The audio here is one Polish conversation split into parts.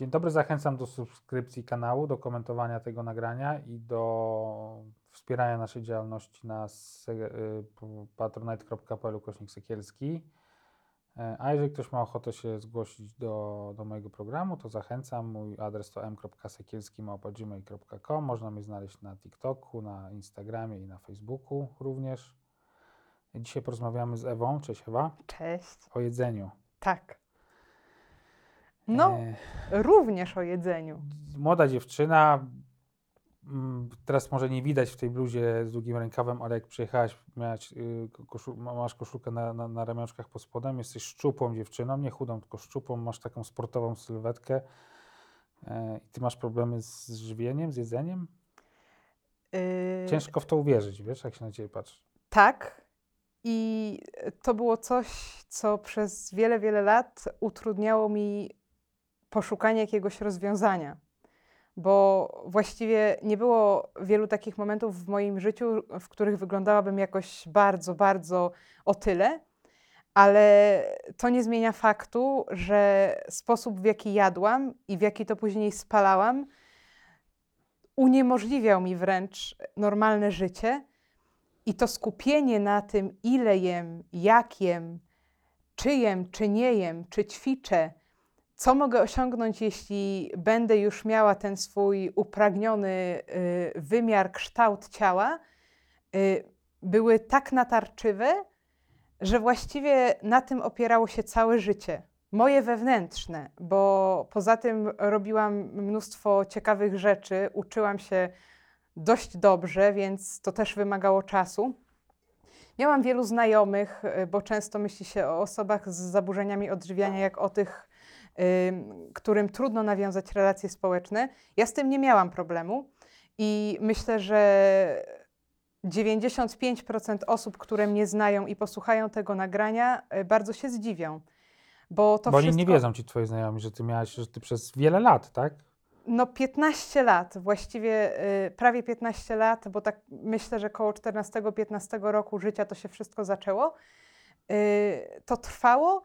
Dzień dobry, zachęcam do subskrypcji kanału, do komentowania tego nagrania i do wspierania naszej działalności na y, patronite.pl kośnik sekielski. E, A jeżeli ktoś ma ochotę się zgłosić do, do mojego programu, to zachęcam. Mój adres to m.sekielski.gmail.com. Można mnie znaleźć na TikToku, na Instagramie i na Facebooku również. Dzisiaj porozmawiamy z Ewą, cześć Ewa, Cześć. o jedzeniu. Tak. No, E, również o jedzeniu. młoda dziewczyna. mm, Teraz może nie widać w tej bluzie z długim rękawem, ale jak przyjechałaś, miałaś, y, koszu, ma- masz koszulkę na, na, na ramionczkach pod spodem, jesteś szczupłą dziewczyną, nie chudą, tylko szczupłą, masz taką sportową sylwetkę. E, I ty masz problemy z żywieniem, z jedzeniem? Yy, Ciężko w to uwierzyć, wiesz, jak się na ciebie patrzy. Tak. I to było coś, co przez wiele, wiele lat utrudniało mi poszukanie jakiegoś rozwiązania. Bo właściwie nie było wielu takich momentów w moim życiu, w których wyglądałabym jakoś bardzo, bardzo o tyle, ale to nie zmienia faktu, że sposób, w jaki jadłam i w jaki to później spalałam, uniemożliwiał mi wręcz normalne życie. I to skupienie na tym, ile jem, jak jem, czy jem, czy nie jem, czy ćwiczę, co mogę osiągnąć, jeśli będę już miała ten swój upragniony y, wymiar, kształt ciała, y, były tak natarczywe, że właściwie na tym opierało się całe życie. Moje wewnętrzne, bo poza tym robiłam mnóstwo ciekawych rzeczy, uczyłam się dość dobrze, więc to też wymagało czasu. Miałam wielu znajomych, bo często myśli się o osobach z zaburzeniami odżywiania, jak o tych, którym trudno nawiązać relacje społeczne. Ja z tym nie miałam problemu i myślę, że 95% osób, które mnie znają i posłuchają tego nagrania, y, bardzo się zdziwią. Bo to Bo wszystko... oni nie wiedzą ci twoi znajomi, że ty miałaś, że ty przez wiele lat, tak? No 15 lat, właściwie y, prawie 15 lat, bo tak myślę, że koło 14-15 roku życia to się wszystko zaczęło. Y, to trwało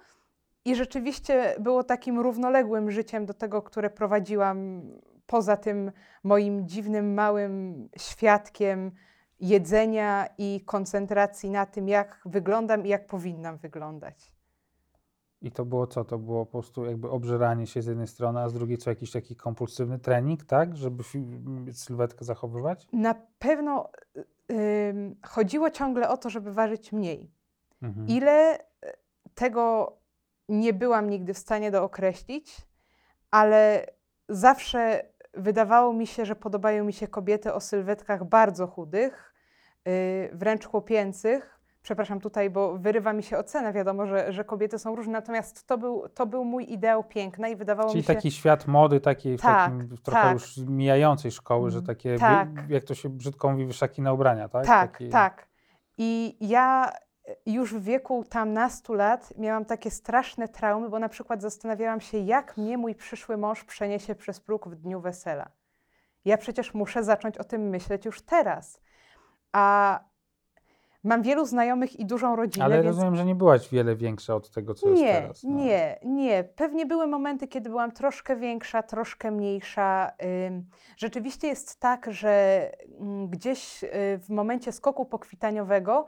i rzeczywiście było takim równoległym życiem do tego, które prowadziłam poza tym moim dziwnym, małym świadkiem jedzenia i koncentracji na tym, jak wyglądam i jak powinnam wyglądać. I to było co? To było po prostu jakby obżeranie się z jednej strony, a z drugiej co jakiś taki kompulsywny trening, tak? Żeby sylwetkę zachowywać? Na pewno y, ym, chodziło ciągle o to, żeby ważyć mniej. Mhm. Ile tego nie byłam nigdy w stanie dookreślić, ale zawsze wydawało mi się, że podobają mi się kobiety o sylwetkach bardzo chudych, y, wręcz chłopięcych. Przepraszam tutaj, bo wyrywa mi się ocena. Wiadomo, że, że kobiety są różne, natomiast to był, to był mój ideał piękna i wydawało Czyli mi się. taki świat mody, takiej w Tak, takim trochę tak. już mijającej szkoły, że takie, wi- Tak. jak to się brzydko mówi, wyszaki na ubrania, tak? Tak, Taki- tak. I ja już w wieku tam nastu lat miałam takie straszne traumy, bo na przykład zastanawiałam się, jak mnie mój przyszły mąż przeniesie przez próg w dniu wesela. Ja przecież muszę zacząć o tym myśleć już teraz. A mam wielu znajomych i dużą rodzinę, Ale więc rozumiem, że nie byłaś wiele większa od tego, co jest nie, teraz. no. nie, nie. Pewnie były momenty, kiedy byłam troszkę większa, troszkę mniejsza. Rzeczywiście jest tak, że mm, gdzieś y, w momencie skoku pokwitaniowego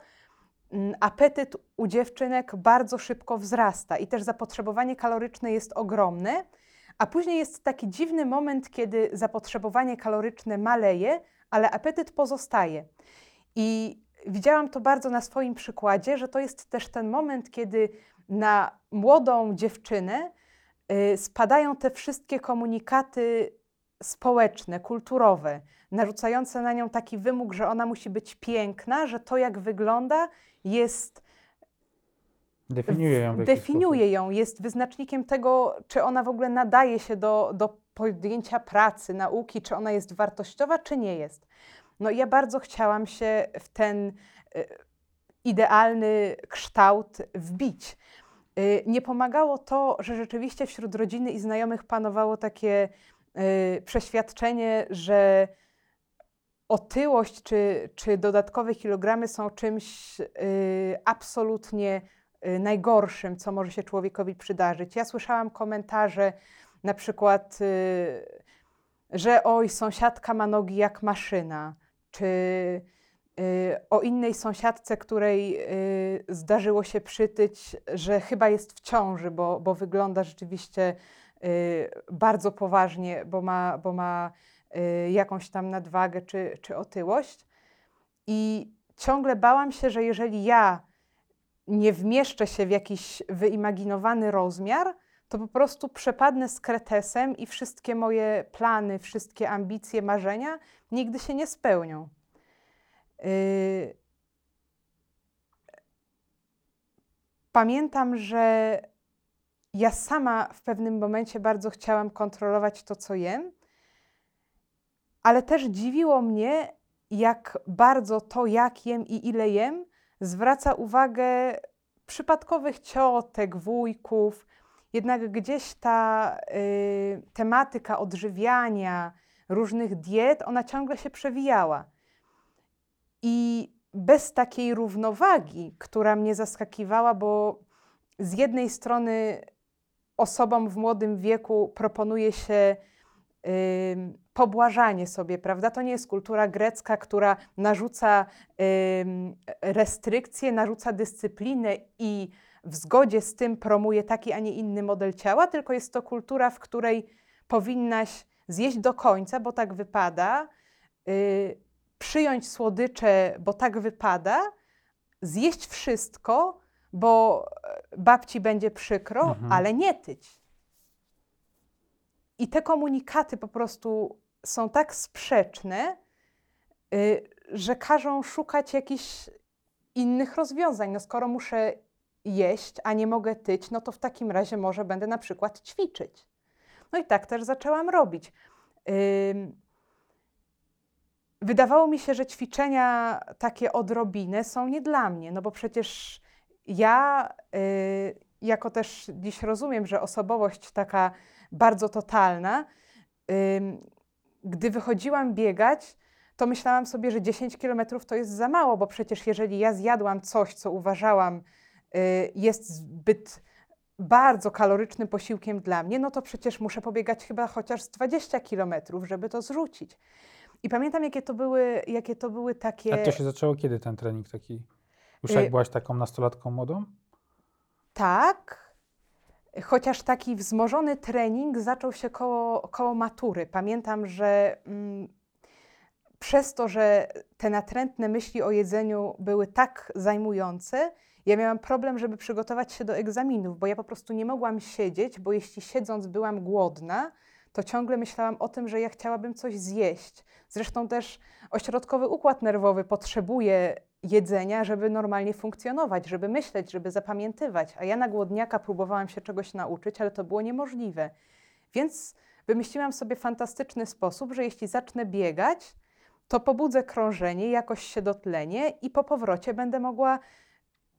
apetyt u dziewczynek bardzo szybko wzrasta i też zapotrzebowanie kaloryczne jest ogromne, a później jest taki dziwny moment, kiedy zapotrzebowanie kaloryczne maleje, ale apetyt pozostaje. I widziałam to bardzo na swoim przykładzie, że to jest też ten moment, kiedy na młodą dziewczynę y, spadają te wszystkie komunikaty społeczne, kulturowe, narzucające na nią taki wymóg, że ona musi być piękna, że to, jak wygląda, jest Definiuje ją w definiuje ją, jest wyznacznikiem tego, czy ona w ogóle nadaje się do, do podjęcia pracy, nauki, czy ona jest wartościowa, czy nie jest. No i ja bardzo chciałam się w ten y, idealny kształt wbić. Y, Nie pomagało to, że rzeczywiście wśród rodziny i znajomych panowało takie przeświadczenie, że otyłość czy, czy dodatkowe kilogramy są czymś y, absolutnie y, najgorszym, co może się człowiekowi przydarzyć. Ja słyszałam komentarze, na przykład, y, że oj, sąsiadka ma nogi jak maszyna, czy y, o innej sąsiadce, której y, zdarzyło się przytyć, że chyba jest w ciąży, bo, bo wygląda rzeczywiście y, bardzo poważnie, bo ma, bo ma y, jakąś tam nadwagę czy, czy otyłość. I ciągle bałam się, że jeżeli ja nie wmieszczę się w jakiś wyimaginowany rozmiar, to po prostu przepadnę z kretesem i wszystkie moje plany, wszystkie ambicje, marzenia nigdy się nie spełnią. Yy, Pamiętam, że ja sama w pewnym momencie bardzo chciałam kontrolować to, co jem, ale też dziwiło mnie, jak bardzo to, jak jem i ile jem, zwraca uwagę przypadkowych ciotek, wujków. Jednak gdzieś ta y, tematyka odżywiania, różnych diet, ona ciągle się przewijała. I bez takiej równowagi, która mnie zaskakiwała, bo z jednej strony osobom w młodym wieku proponuje się ym, pobłażanie sobie, prawda? To nie jest kultura grecka, która narzuca restrykcje, narzuca dyscyplinę i w zgodzie z tym promuje taki, a nie inny model ciała, tylko jest to kultura, w której powinnaś zjeść do końca, bo tak wypada, y, przyjąć słodycze, bo tak wypada, zjeść wszystko, bo e, babci będzie przykro, Mhm. ale nie tyć. I te komunikaty po prostu są tak sprzeczne, y, że każą szukać jakichś innych rozwiązań. No skoro muszę jeść, a nie mogę tyć, no to w takim razie może będę na przykład ćwiczyć. No i tak też zaczęłam robić. Wydawało mi się, że ćwiczenia takie odrobinę są nie dla mnie, no bo przecież ja, y, jako też dziś rozumiem, że osobowość taka bardzo totalna, ym, gdy wychodziłam biegać, to myślałam sobie, że 10 kilometrów to jest za mało, bo przecież jeżeli ja zjadłam coś, co uważałam y, jest zbyt bardzo kalorycznym posiłkiem dla mnie, no to przecież muszę pobiegać chyba chociaż z 20 kilometrów, żeby to zrzucić. I pamiętam, jakie to były, jakie to były takie. A to się zaczęło kiedy ten trening taki? Już Y- jak byłaś taką nastolatką młodą? Tak, chociaż taki wzmożony trening zaczął się koło, koło matury. Pamiętam, że mm, przez to, że te natrętne myśli o jedzeniu były tak zajmujące, ja miałam problem, żeby przygotować się do egzaminów, bo ja po prostu nie mogłam siedzieć, bo jeśli siedząc byłam głodna, to ciągle myślałam o tym, że ja chciałabym coś zjeść. Zresztą też ośrodkowy układ nerwowy potrzebuje jedzenia, żeby normalnie funkcjonować, żeby myśleć, żeby zapamiętywać. A ja na głodniaka próbowałam się czegoś nauczyć, ale to było niemożliwe. Więc wymyśliłam sobie fantastyczny sposób, że jeśli zacznę biegać, to pobudzę krążenie, jakoś się dotlenię i po powrocie będę mogła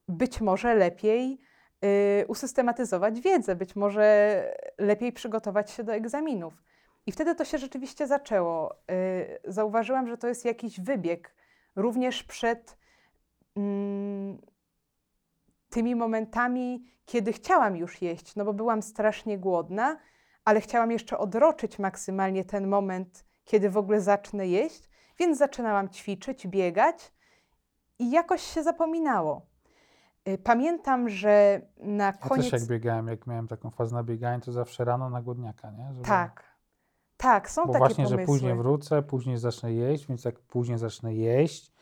być może lepiej y, usystematyzować wiedzę, być może lepiej przygotować się do egzaminów. I wtedy to się rzeczywiście zaczęło. Y, zauważyłam, że to jest jakiś wybieg, również przed tymi momentami, kiedy chciałam już jeść, no bo byłam strasznie głodna, ale chciałam jeszcze odroczyć maksymalnie ten moment, kiedy w ogóle zacznę jeść, więc zaczynałam ćwiczyć, biegać i jakoś się zapominało. Y, Pamiętam, że na Ja koniec. też jak biegałem, jak miałem taką fazę na bieganie, to zawsze rano na głodniaka, nie? Żeby, Tak. Tak, są Bo takie właśnie, pomysły. że później wrócę, później zacznę jeść, więc jak później zacznę jeść,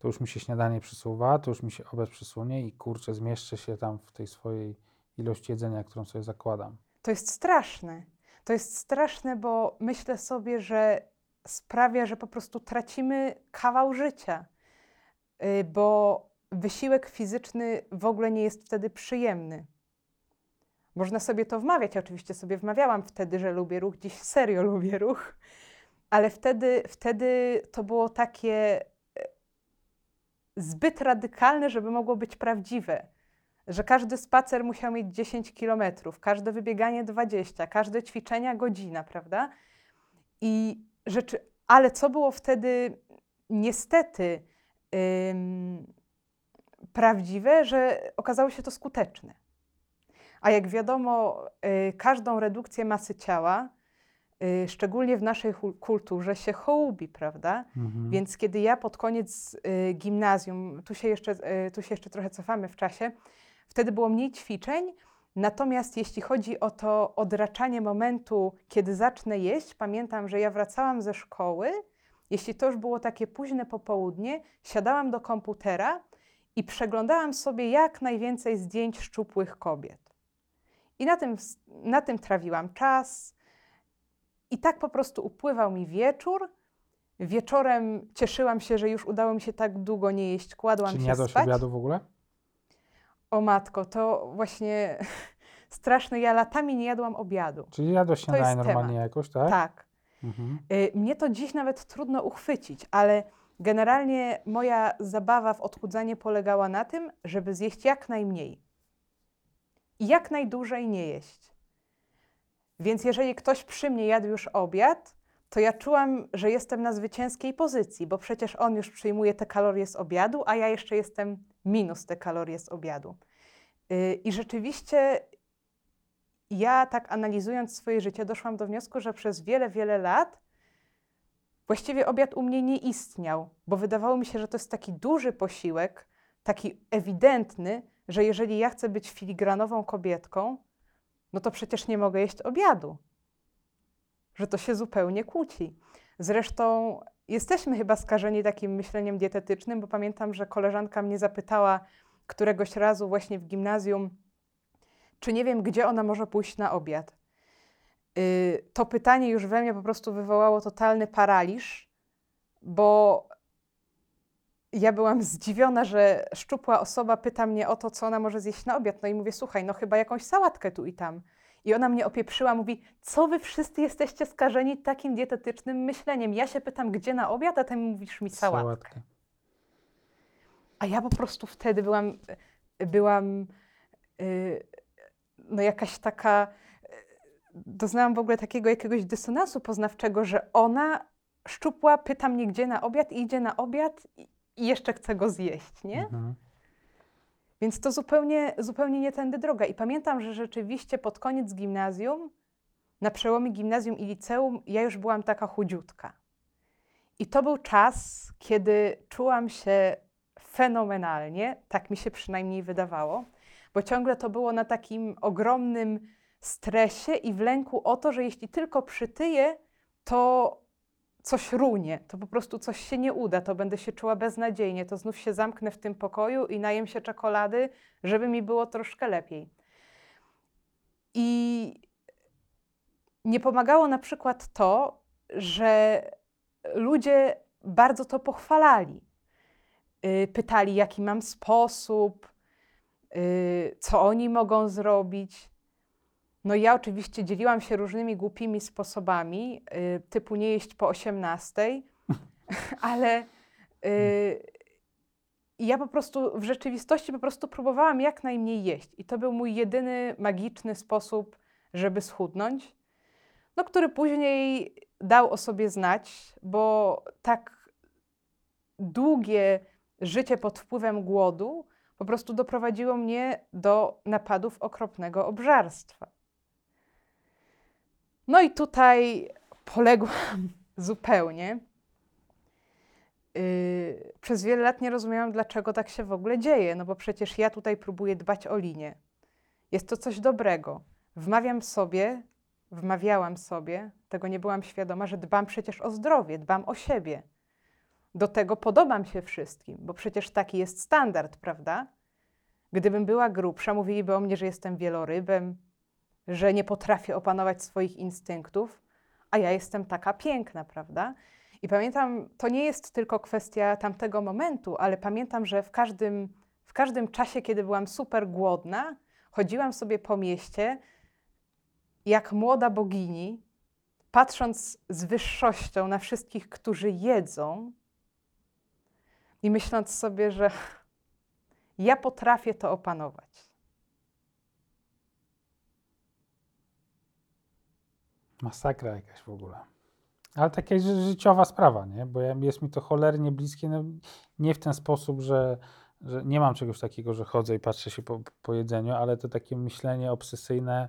to już mi się śniadanie przesuwa, to już mi się obiad przesunie i kurczę, zmieszczę się tam w tej swojej ilości jedzenia, którą sobie zakładam. To jest straszne. To jest straszne, bo myślę sobie, że sprawia, że po prostu tracimy kawał życia, Y, bo wysiłek fizyczny w ogóle nie jest wtedy przyjemny. Można sobie to wmawiać. Ja oczywiście sobie wmawiałam wtedy, że lubię ruch, dziś serio lubię ruch, ale wtedy, wtedy to było takie zbyt radykalne, żeby mogło być prawdziwe. Że każdy spacer musiał mieć 10 kilometrów, każde wybieganie 20, każde ćwiczenia godzina, prawda? I rzeczy, ale co było wtedy niestety ym, prawdziwe, że okazało się to skuteczne. A jak wiadomo, y, każdą redukcję masy ciała, szczególnie w naszej kulturze, się hołubi, prawda? Mhm. Więc kiedy ja pod koniec y, gimnazjum, tu się, jeszcze, y, tu się jeszcze trochę cofamy w czasie, wtedy było mniej ćwiczeń, natomiast jeśli chodzi o to odraczanie momentu, kiedy zacznę jeść, pamiętam, że ja wracałam ze szkoły, jeśli to już było takie późne popołudnie, siadałam do komputera i przeglądałam sobie jak najwięcej zdjęć szczupłych kobiet. I na tym, na tym trawiłam czas. I tak po prostu upływał mi wieczór. Wieczorem cieszyłam się, że już udało mi się tak długo nie jeść. Kładłam Czy nie się jadłaś spać. obiadu w ogóle? O matko, to właśnie straszne. Ja latami nie jadłam obiadu. Czyli jadłaś śniadanie normalnie temat. jakoś, tak? Tak. Mhm. Y, Mnie to dziś nawet trudno uchwycić, ale generalnie moja zabawa w odchudzanie polegała na tym, żeby zjeść jak najmniej i jak najdłużej nie jeść. Więc jeżeli ktoś przy mnie jadł już obiad, to ja czułam, że jestem na zwycięskiej pozycji, bo przecież on już przyjmuje te kalorie z obiadu, a ja jeszcze jestem minus te kalorie z obiadu. Y, I rzeczywiście ja tak analizując swoje życie, doszłam do wniosku, że przez wiele, wiele lat właściwie obiad u mnie nie istniał, bo wydawało mi się, że to jest taki duży posiłek, taki ewidentny, że jeżeli ja chcę być filigranową kobietką, no to przecież nie mogę jeść obiadu. Że to się zupełnie kłóci. Zresztą jesteśmy chyba skażeni takim myśleniem dietetycznym, bo pamiętam, że koleżanka mnie zapytała któregoś razu właśnie w gimnazjum, czy nie wiem, gdzie ona może pójść na obiad. Y, to pytanie już we mnie po prostu wywołało totalny paraliż, bo ja byłam zdziwiona, że szczupła osoba pyta mnie o to, co ona może zjeść na obiad. No i mówię, słuchaj, no chyba jakąś sałatkę tu i tam. I ona mnie opieprzyła, mówi, co wy wszyscy jesteście skażeni takim dietetycznym myśleniem. Ja się pytam, gdzie na obiad, a ty mówisz mi sałatkę. Sałatkę. A ja po prostu wtedy byłam, byłam y, no jakaś taka, y, doznałam w ogóle takiego jakiegoś dysonansu poznawczego, że ona szczupła, pyta mnie gdzie na obiad i idzie na obiad i, i jeszcze chce go zjeść, nie? Mhm. Więc to zupełnie, zupełnie nie tędy droga. I pamiętam, że rzeczywiście pod koniec gimnazjum, na przełomie gimnazjum i liceum, ja już byłam taka chudziutka. I to był czas, kiedy czułam się fenomenalnie, tak mi się przynajmniej wydawało, bo ciągle to było na takim ogromnym stresie i w lęku o to, że jeśli tylko przytyję, to coś runie, to po prostu coś się nie uda, to będę się czuła beznadziejnie, to znów się zamknę w tym pokoju i najem się czekolady, żeby mi było troszkę lepiej. I nie pomagało na przykład to, że ludzie bardzo to pochwalali. Y, Pytali, jaki mam sposób, y, co oni mogą zrobić. No ja oczywiście dzieliłam się różnymi głupimi sposobami, y, typu nie jeść po 18, ale y, ja po prostu w rzeczywistości po prostu próbowałam jak najmniej jeść. I to był mój jedyny magiczny sposób, żeby schudnąć, no, który później dał o sobie znać, bo tak długie życie pod wpływem głodu po prostu doprowadziło mnie do napadów okropnego obżarstwa. No i tutaj poległam zupełnie. Yy, przez wiele lat nie rozumiałam, dlaczego tak się w ogóle dzieje, no bo przecież ja tutaj próbuję dbać o linię. Jest to coś dobrego. Wmawiam sobie, wmawiałam sobie, tego nie byłam świadoma, że dbam przecież o zdrowie, dbam o siebie. Do tego podobam się wszystkim, bo przecież taki jest standard, prawda? Gdybym była grubsza, mówiliby o mnie, że jestem wielorybem, że nie potrafię opanować swoich instynktów, a ja jestem taka piękna, prawda? I pamiętam, to nie jest tylko kwestia tamtego momentu, ale pamiętam, że w każdym, w każdym czasie, kiedy byłam super głodna, chodziłam sobie po mieście jak młoda bogini, patrząc z wyższością na wszystkich, którzy jedzą i myśląc sobie, że ja potrafię to opanować. Masakra jakaś w ogóle. Ale taka ży- życiowa sprawa, nie? Bo jest mi to cholernie bliskie, no, nie w ten sposób, że, że nie mam czegoś takiego, że chodzę i patrzę się po, po jedzeniu, ale to takie myślenie obsesyjne,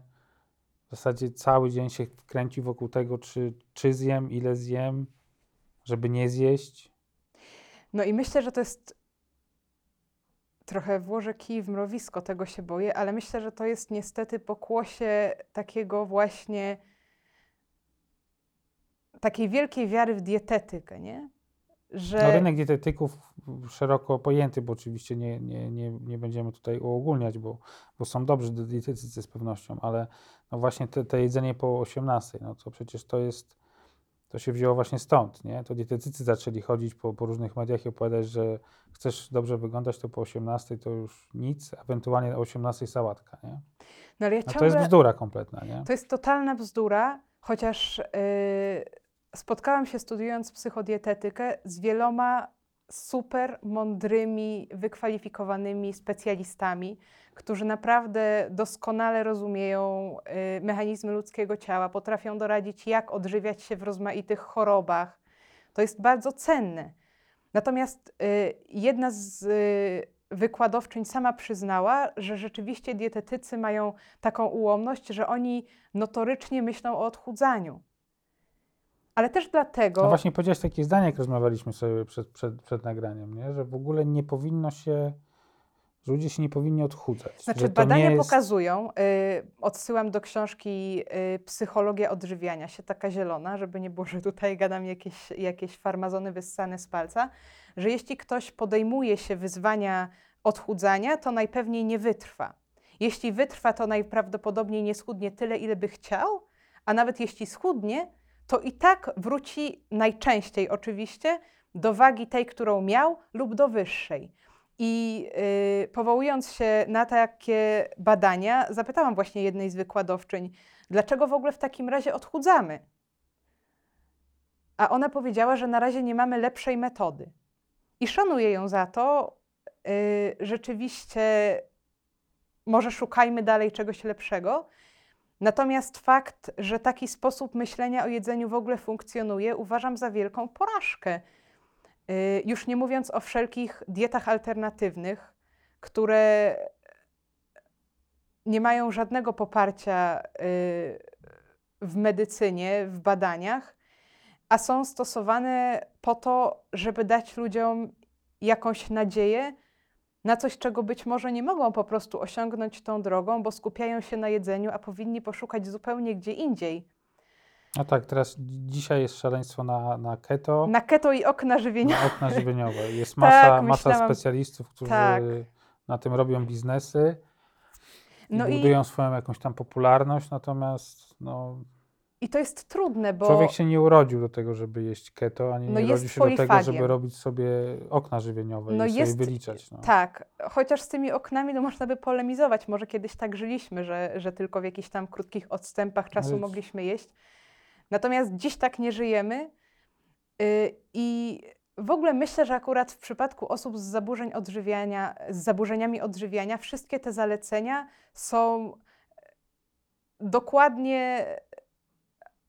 w zasadzie cały dzień się kręci wokół tego, czy, czy zjem, ile zjem, żeby nie zjeść. No i myślę, że to jest trochę włożę kij w mrowisko, tego się boję, ale myślę, że to jest niestety pokłosie takiego właśnie takiej wielkiej wiary w dietetykę, nie? Że No, rynek dietetyków szeroko pojęty, bo oczywiście nie, nie, nie, nie będziemy tutaj uogólniać, bo, bo są dobrzy dietetycy z pewnością, ale no właśnie te, te jedzenie po 18, no to przecież to jest, to się wzięło właśnie stąd, nie? To dietetycy zaczęli chodzić po, po różnych mediach i opowiadać, że chcesz dobrze wyglądać, to po 18 to już nic, ewentualnie o 18 sałatka, nie? no ale ja No ciągle... to jest bzdura kompletna, nie? To jest totalna bzdura, chociaż yy, spotkałam się studiując psychodietetykę z wieloma super mądrymi, wykwalifikowanymi specjalistami, którzy naprawdę doskonale rozumieją yy, mechanizmy ludzkiego ciała, potrafią doradzić, jak odżywiać się w rozmaitych chorobach. To jest bardzo cenne. Natomiast yy, jedna z yy, wykładowczyń sama przyznała, że rzeczywiście dietetycy mają taką ułomność, że oni notorycznie myślą o odchudzaniu. Ale też dlatego. No właśnie powiedziałeś takie zdanie, jak rozmawialiśmy sobie przed, przed, przed nagraniem, nie? że w ogóle nie powinno się, że ludzie się nie powinni odchudzać. Znaczy, badania jest, pokazują, y, odsyłam do książki y, Psychologia odżywiania się, taka zielona, żeby nie było, że tutaj gadam jakieś, jakieś farmazony wyssane z palca, że jeśli ktoś podejmuje się wyzwania odchudzania, to najpewniej nie wytrwa. Jeśli wytrwa, to najprawdopodobniej nie schudnie tyle, ile by chciał, a nawet jeśli schudnie, to i tak wróci najczęściej oczywiście do wagi tej, którą miał, lub do wyższej. I y, powołując się na takie badania, zapytałam właśnie jednej z wykładowczyń, dlaczego w ogóle w takim razie odchudzamy? A ona powiedziała, że na razie nie mamy lepszej metody. I szanuję ją za to. Y, rzeczywiście, może szukajmy dalej czegoś lepszego. Natomiast fakt, że taki sposób myślenia o jedzeniu w ogóle funkcjonuje, uważam za wielką porażkę. Y, Już nie mówiąc o wszelkich dietach alternatywnych, które nie mają żadnego poparcia y, w medycynie, w badaniach, a są stosowane po to, żeby dać ludziom jakąś nadzieję na coś, czego być może nie mogą po prostu osiągnąć tą drogą, bo skupiają się na jedzeniu, a powinni poszukać zupełnie gdzie indziej. No tak, teraz dzi- dzisiaj jest szaleństwo na, na keto, Na keto i okna żywieniowe. na okna żywieniowe. Jest Tak, masa, masa myślałam- specjalistów, którzy Tak. na tym robią biznesy i No i, budują swoją jakąś tam popularność, natomiast no, i to jest trudne, bo człowiek się nie urodził do tego, żeby jeść keto, ani No nie urodził się do tego, polifagiem. żeby robić sobie okna żywieniowe No i jest- sobie wyliczać. No. tak, chociaż z tymi oknami no można by polemizować. Może kiedyś tak żyliśmy, że, że tylko w jakichś tam krótkich odstępach czasu Ale- mogliśmy jeść. Natomiast dziś tak nie żyjemy. Yy, I w ogóle myślę, że akurat w przypadku osób z zaburzeń odżywiania, z zaburzeniami odżywiania, wszystkie te zalecenia są dokładnie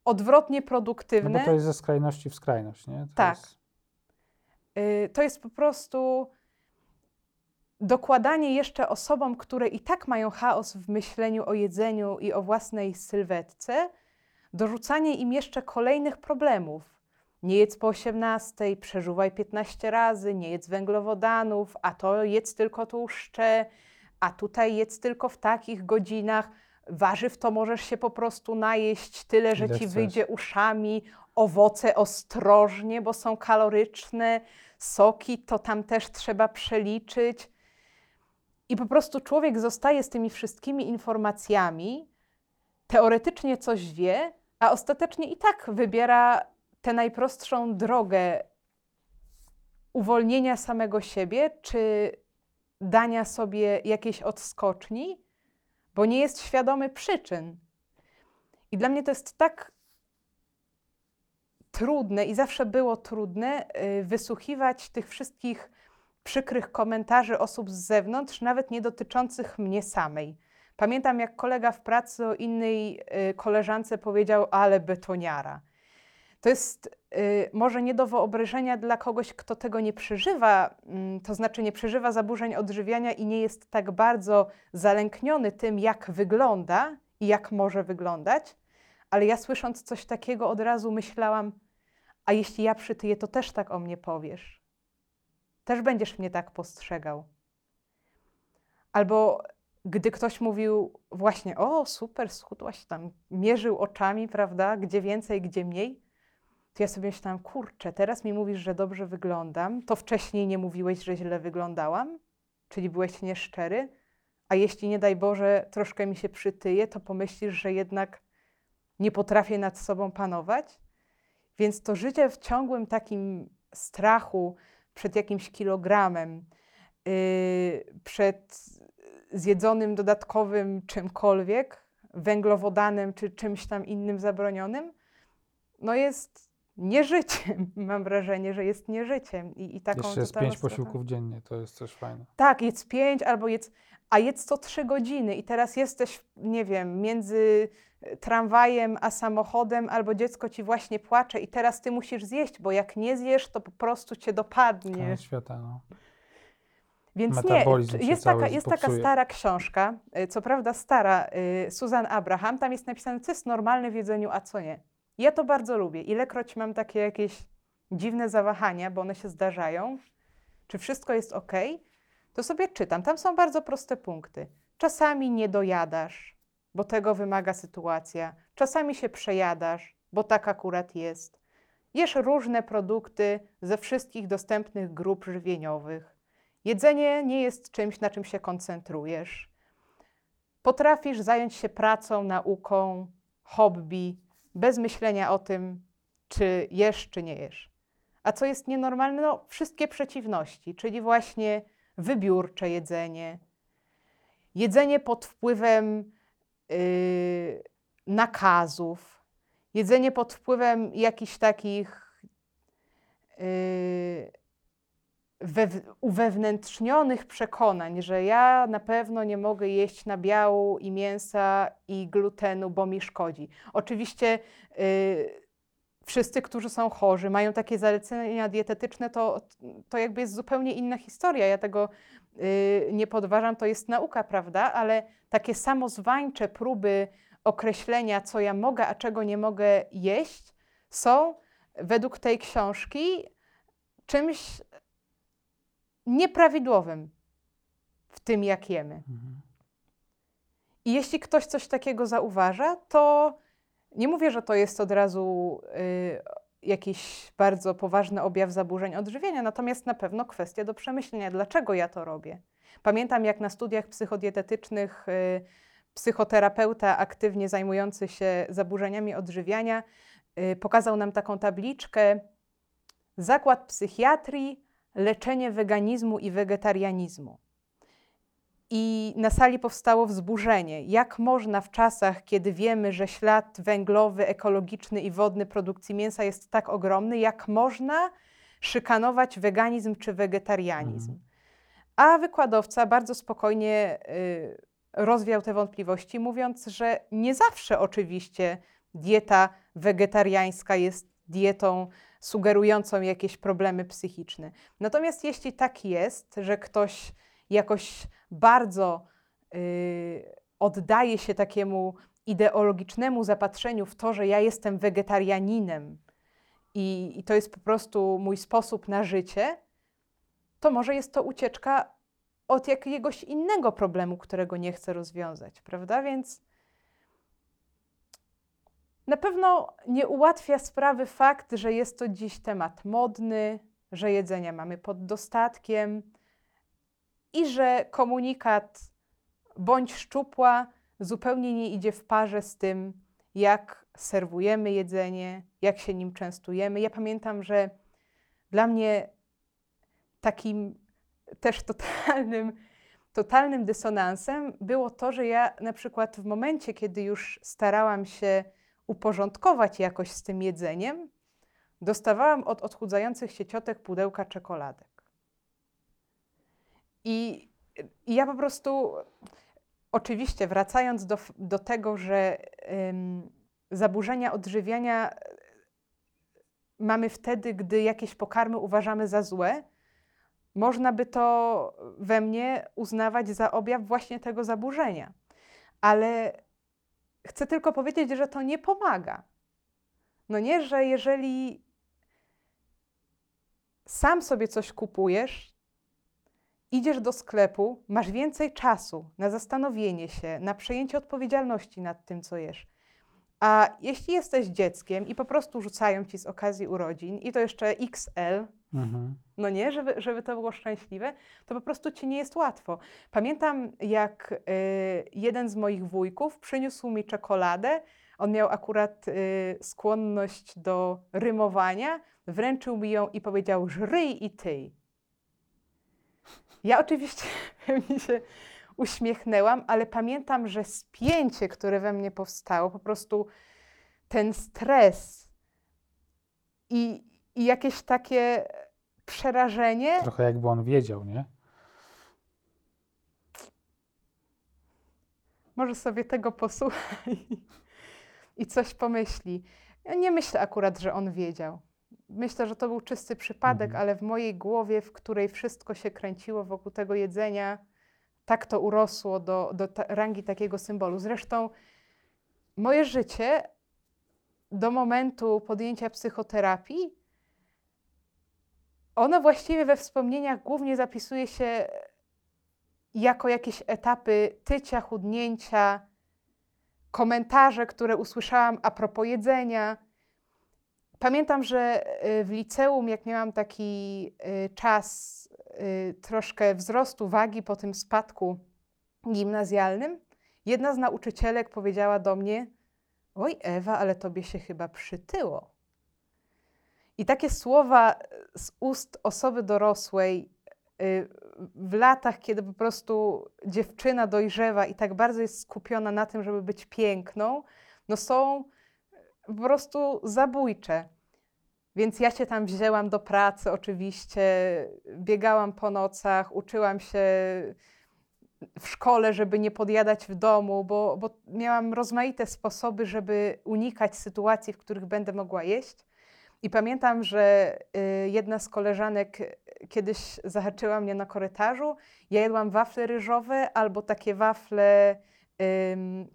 odwrotnie no produktywne. bo to jest ze skrajności w skrajność, nie? To Tak. Jest, Y, to jest po prostu dokładanie jeszcze osobom, które i tak mają chaos w myśleniu o jedzeniu i o własnej sylwetce, dorzucanie im jeszcze kolejnych problemów. Nie jedz po 18, przeżuwaj 15 razy, nie jedz węglowodanów, a to jedz tylko tłuszcze, a tutaj jedz tylko w takich godzinach. Warzyw to możesz się po prostu najeść tyle, że Ile ci chcesz. wyjdzie uszami. Owoce ostrożnie, bo są kaloryczne. Soki to tam też trzeba przeliczyć. I po prostu człowiek zostaje z tymi wszystkimi informacjami, teoretycznie coś wie, a ostatecznie i tak wybiera tę najprostszą drogę uwolnienia samego siebie, czy dania sobie jakiejś odskoczni, bo nie jest świadomy przyczyn. I dla mnie to jest tak trudne i zawsze było trudne y, wysłuchiwać tych wszystkich przykrych komentarzy osób z zewnątrz, nawet nie dotyczących mnie samej. Pamiętam, jak kolega w pracy o innej y, koleżance powiedział, ale betoniara. To jest y, może nie do wyobrażenia dla kogoś, kto tego nie przeżywa, mm, to znaczy nie przeżywa zaburzeń odżywiania i nie jest tak bardzo zalękniony tym, jak wygląda i jak może wyglądać. Ale ja słysząc coś takiego od razu myślałam, a jeśli ja przytyję, to też tak o mnie powiesz. Też będziesz mnie tak postrzegał. Albo gdy ktoś mówił właśnie, o super, schudłaś tam, mierzył oczami, prawda, gdzie więcej, gdzie mniej, to ja sobie myślałam, kurczę, teraz mi mówisz, że dobrze wyglądam, to wcześniej nie mówiłeś, że źle wyglądałam, czyli byłeś nieszczery, a jeśli nie daj Boże troszkę mi się przytyje, to pomyślisz, że jednak nie potrafię nad sobą panować. Więc to życie w ciągłym takim strachu przed jakimś kilogramem, yy, przed zjedzonym dodatkowym czymkolwiek, węglowodanem czy czymś tam innym zabronionym, no jest nieżyciem. Mam wrażenie, że jest nieżyciem. I, i taką Jeszcze jest pięć posiłków dziennie, to jest też fajne. Tak, jedz pięć albo jedz, a jedz to trzy godziny i teraz jesteś, nie wiem, między e, tramwajem a samochodem albo dziecko ci właśnie płacze i teraz ty musisz zjeść, bo jak nie zjesz, to po prostu cię dopadnie. Koniec świata, no. Więc nie, jest taka, jest taka stara książka, y, co prawda stara, y, Susan Abraham, tam jest napisane, co jest normalne w jedzeniu, a co nie. Ja to bardzo lubię. Ilekroć mam takie jakieś dziwne zawahania, bo one się zdarzają, czy wszystko jest ok, to sobie czytam. Tam są bardzo proste punkty. Czasami nie dojadasz, bo tego wymaga sytuacja. Czasami się przejadasz, bo tak akurat jest. Jesz różne produkty ze wszystkich dostępnych grup żywieniowych. Jedzenie nie jest czymś, na czym się koncentrujesz. Potrafisz zająć się pracą, nauką, hobby, bez myślenia o tym, czy jesz, czy nie jesz. A co jest nienormalne? No, wszystkie przeciwności, czyli właśnie wybiórcze jedzenie, jedzenie pod wpływem yy, nakazów, jedzenie pod wpływem jakichś takich yy, wew- uwewnętrznionych przekonań, że ja na pewno nie mogę jeść nabiału i mięsa i glutenu, bo mi szkodzi. Oczywiście y, wszyscy, którzy są chorzy, mają takie zalecenia dietetyczne, to, to jakby jest zupełnie inna historia. Ja tego y, nie podważam, to jest nauka, prawda? Ale takie samozwańcze próby określenia, co ja mogę, a czego nie mogę jeść, są według tej książki czymś nieprawidłowym w tym, jak jemy. Mhm. I jeśli ktoś coś takiego zauważa, to nie mówię, że to jest od razu y, jakiś bardzo poważny objaw zaburzeń odżywienia, natomiast na pewno kwestia do przemyślenia, dlaczego ja to robię. Pamiętam, jak na studiach psychodietetycznych y, psychoterapeuta aktywnie zajmujący się zaburzeniami odżywiania y, pokazał nam taką tabliczkę Zakład psychiatrii, leczenie weganizmu i wegetarianizmu. I na sali powstało wzburzenie. Jak można w czasach, kiedy wiemy, że ślad węglowy, ekologiczny i wodny produkcji mięsa jest tak ogromny, jak można szykanować weganizm czy wegetarianizm? A wykładowca bardzo spokojnie y, rozwiał te wątpliwości, mówiąc, że nie zawsze oczywiście dieta wegetariańska jest dietą sugerującą jakieś problemy psychiczne. Natomiast jeśli tak jest, że ktoś jakoś bardzo y, oddaje się takiemu ideologicznemu zapatrzeniu w to, że ja jestem wegetarianinem i, i to jest po prostu mój sposób na życie, to może jest to ucieczka od jakiegoś innego problemu, którego nie chcę rozwiązać, prawda? Więc na pewno nie ułatwia sprawy fakt, że jest to dziś temat modny, że jedzenia mamy pod dostatkiem i że komunikat bądź szczupła zupełnie nie idzie w parze z tym, jak serwujemy jedzenie, jak się nim częstujemy. Ja pamiętam, że dla mnie takim też totalnym totalnym dysonansem było to, że ja na przykład w momencie, kiedy już starałam się uporządkować jakoś z tym jedzeniem, dostawałam od odchudzających się ciotek pudełka czekoladek. I, i ja po prostu, oczywiście wracając do, do tego, że ym, zaburzenia odżywiania e, mamy wtedy, gdy jakieś pokarmy uważamy za złe, można by to we mnie uznawać za objaw właśnie tego zaburzenia. Ale chcę tylko powiedzieć, że to nie pomaga. No nie, że jeżeli sam sobie coś kupujesz, idziesz do sklepu, masz więcej czasu na zastanowienie się, na przejęcie odpowiedzialności nad tym, co jesz. A jeśli jesteś dzieckiem i po prostu rzucają ci z okazji urodzin, i to jeszcze XL, Mhm. no nie, żeby, żeby to było szczęśliwe, to po prostu ci nie jest łatwo. Pamiętam, jak y, jeden z moich wujków przyniósł mi czekoladę. On miał akurat y, skłonność do rymowania, wręczył mi ją i powiedział: Żryj i ty. Ja oczywiście pewnie się uśmiechnęłam, ale pamiętam, że spięcie, które we mnie powstało, po prostu ten stres i, i jakieś takie przerażenie. Trochę jakby on wiedział, nie? Może sobie tego posłuchaj i coś pomyśli. Ja nie myślę akurat, że on wiedział. Myślę, że to był czysty przypadek, Mhm. ale w mojej głowie, w której wszystko się kręciło wokół tego jedzenia, tak to urosło do, do ta, rangi takiego symbolu. Zresztą moje życie do momentu podjęcia psychoterapii, ono właściwie we wspomnieniach głównie zapisuje się jako jakieś etapy tycia, chudnięcia, komentarze, które usłyszałam a propos jedzenia. Pamiętam, że y, w liceum, jak miałam taki y, czas y, troszkę wzrostu wagi po tym spadku gimnazjalnym, jedna z nauczycielek powiedziała do mnie: Oj, Ewa, ale tobie się chyba przytyło. I takie słowa z ust osoby dorosłej y, w latach, kiedy po prostu dziewczyna dojrzewa i tak bardzo jest skupiona na tym, żeby być piękną, no są po prostu zabójcze. Więc ja się tam wzięłam do pracy, oczywiście, biegałam po nocach, uczyłam się w szkole, żeby nie podjadać w domu, bo, bo miałam rozmaite sposoby, żeby unikać sytuacji, w których będę mogła jeść. I pamiętam, że y, jedna z koleżanek y, kiedyś zahaczyła mnie na korytarzu. Ja jadłam wafle ryżowe albo takie wafle,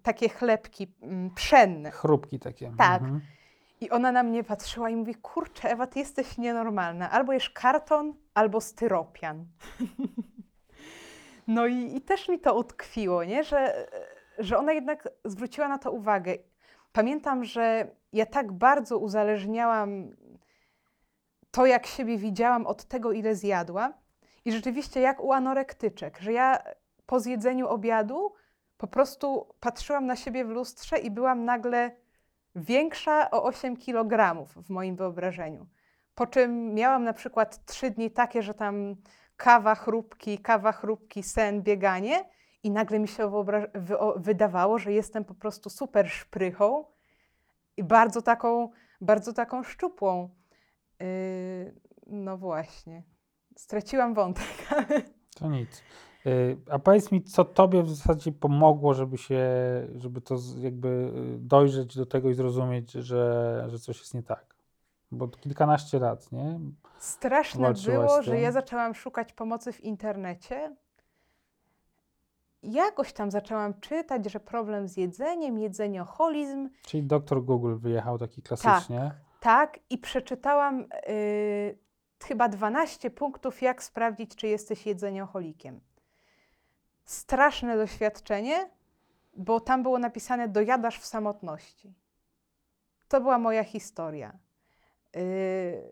takie chlebki ym, pszenne. Chrupki takie. Tak. Mhm. I ona na mnie patrzyła i mówi: Kurczę, Ewa, ty jesteś nienormalna. Albo jesz karton, albo styropian. no i, i też mi to utkwiło, nie? Że, że ona jednak zwróciła na to uwagę. Pamiętam, że ja tak bardzo uzależniałam to, jak siebie widziałam od tego, ile zjadłam. I rzeczywiście jak u anorektyczek, że ja po zjedzeniu obiadu po prostu patrzyłam na siebie w lustrze i byłam nagle większa o 8 kg w moim wyobrażeniu. Po czym miałam na przykład trzy dni takie, że tam kawa, chrupki, kawa, chrupki, sen, bieganie i nagle mi się wydawało, że jestem po prostu super szprychą i bardzo taką, bardzo taką szczupłą. Yy, no właśnie. Straciłam wątek. To nic. Y, A powiedz mi, co tobie w zasadzie pomogło, żeby się, żeby to jakby y, dojrzeć do tego i zrozumieć, że, że coś jest nie tak? Bo kilkanaście lat, nie? Straszne Walczyłaś było, że ja zaczęłam szukać pomocy w internecie. Jakoś tam zaczęłam czytać, że problem z jedzeniem, jedzenioholizm, Czyli doktor Google wyjechał taki klasycznie. tak, i przeczytałam y, chyba 12 punktów, jak sprawdzić, czy jesteś jedzenioholikiem. Straszne doświadczenie, bo tam było napisane: dojadasz w samotności. To była moja historia. Y,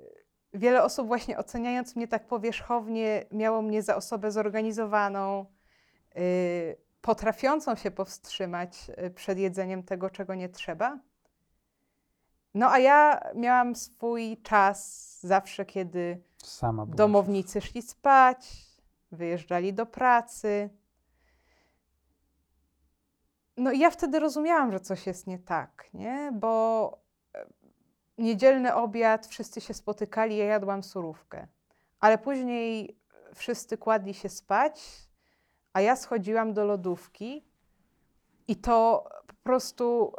wiele osób, właśnie oceniając mnie tak powierzchownie, miało mnie za osobę zorganizowaną, potrafiącą się powstrzymać y, przed jedzeniem tego, czego nie trzeba. No a ja miałam swój czas zawsze, kiedy domownicy szli spać, wyjeżdżali do pracy. no i ja wtedy rozumiałam, że coś jest nie tak, nie? Bo e, niedzielny obiad, wszyscy się spotykali, ja jadłam surówkę. Ale później wszyscy kładli się spać, a ja schodziłam do lodówki i to po prostu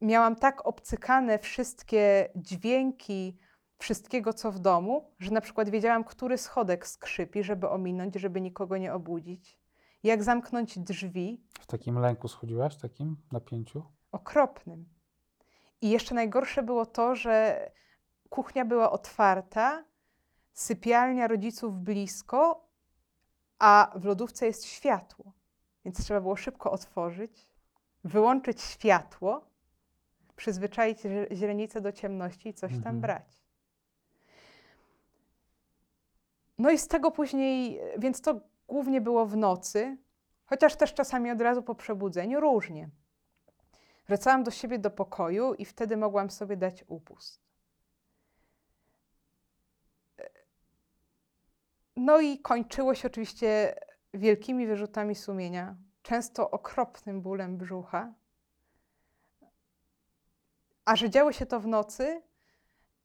miałam tak obcykane wszystkie dźwięki wszystkiego, co w domu, że na przykład wiedziałam, który schodek skrzypi, żeby ominąć, żeby nikogo nie obudzić. Jak zamknąć drzwi, W takim lęku schodziłaś, w takim napięciu? okropnym. I jeszcze najgorsze było to, że kuchnia była otwarta, sypialnia rodziców blisko, a w lodówce jest światło. Więc trzeba było szybko otworzyć, wyłączyć światło, przyzwyczaić źre- źrenicę do ciemności i coś tam Mhm. brać. No i z tego później, więc to głównie było w nocy, chociaż też czasami od razu po przebudzeniu, różnie. Wracałam do siebie do pokoju i wtedy mogłam sobie dać upust. No i kończyło się oczywiście wielkimi wyrzutami sumienia, często okropnym bólem brzucha. A że działo się to w nocy,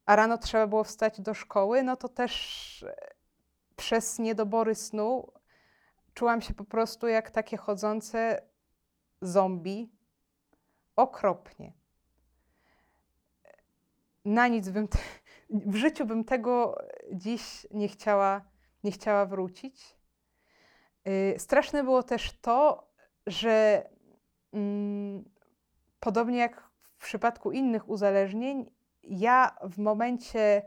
a rano trzeba było wstać do szkoły, no to też e, przez niedobory snu czułam się po prostu jak takie chodzące zombie. Okropnie. Na nic bym, w życiu bym tego dziś nie chciała, nie chciała wrócić. Yy, straszne było też to, że mm, podobnie jak w przypadku innych uzależnień, ja w momencie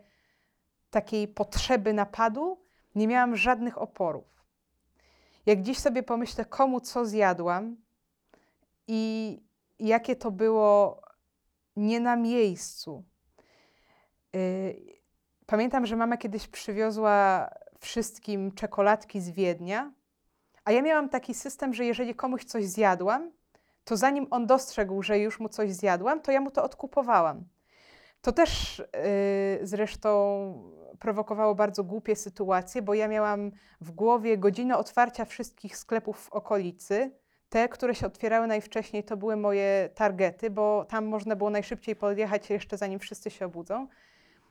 takiej potrzeby napadu nie miałam żadnych oporów. Jak dziś sobie pomyślę, komu co zjadłam i jakie to było nie na miejscu. Yy, Pamiętam, że mama kiedyś przywiozła wszystkim czekoladki z Wiednia, a ja miałam taki system, że jeżeli komuś coś zjadłam, to zanim on dostrzegł, że już mu coś zjadłam, to ja mu to odkupowałam. To też yy, zresztą prowokowało bardzo głupie sytuacje, bo ja miałam w głowie godzinę otwarcia wszystkich sklepów w okolicy. Te, które się otwierały najwcześniej, to były moje targety, bo tam można było najszybciej podjechać jeszcze zanim wszyscy się obudzą.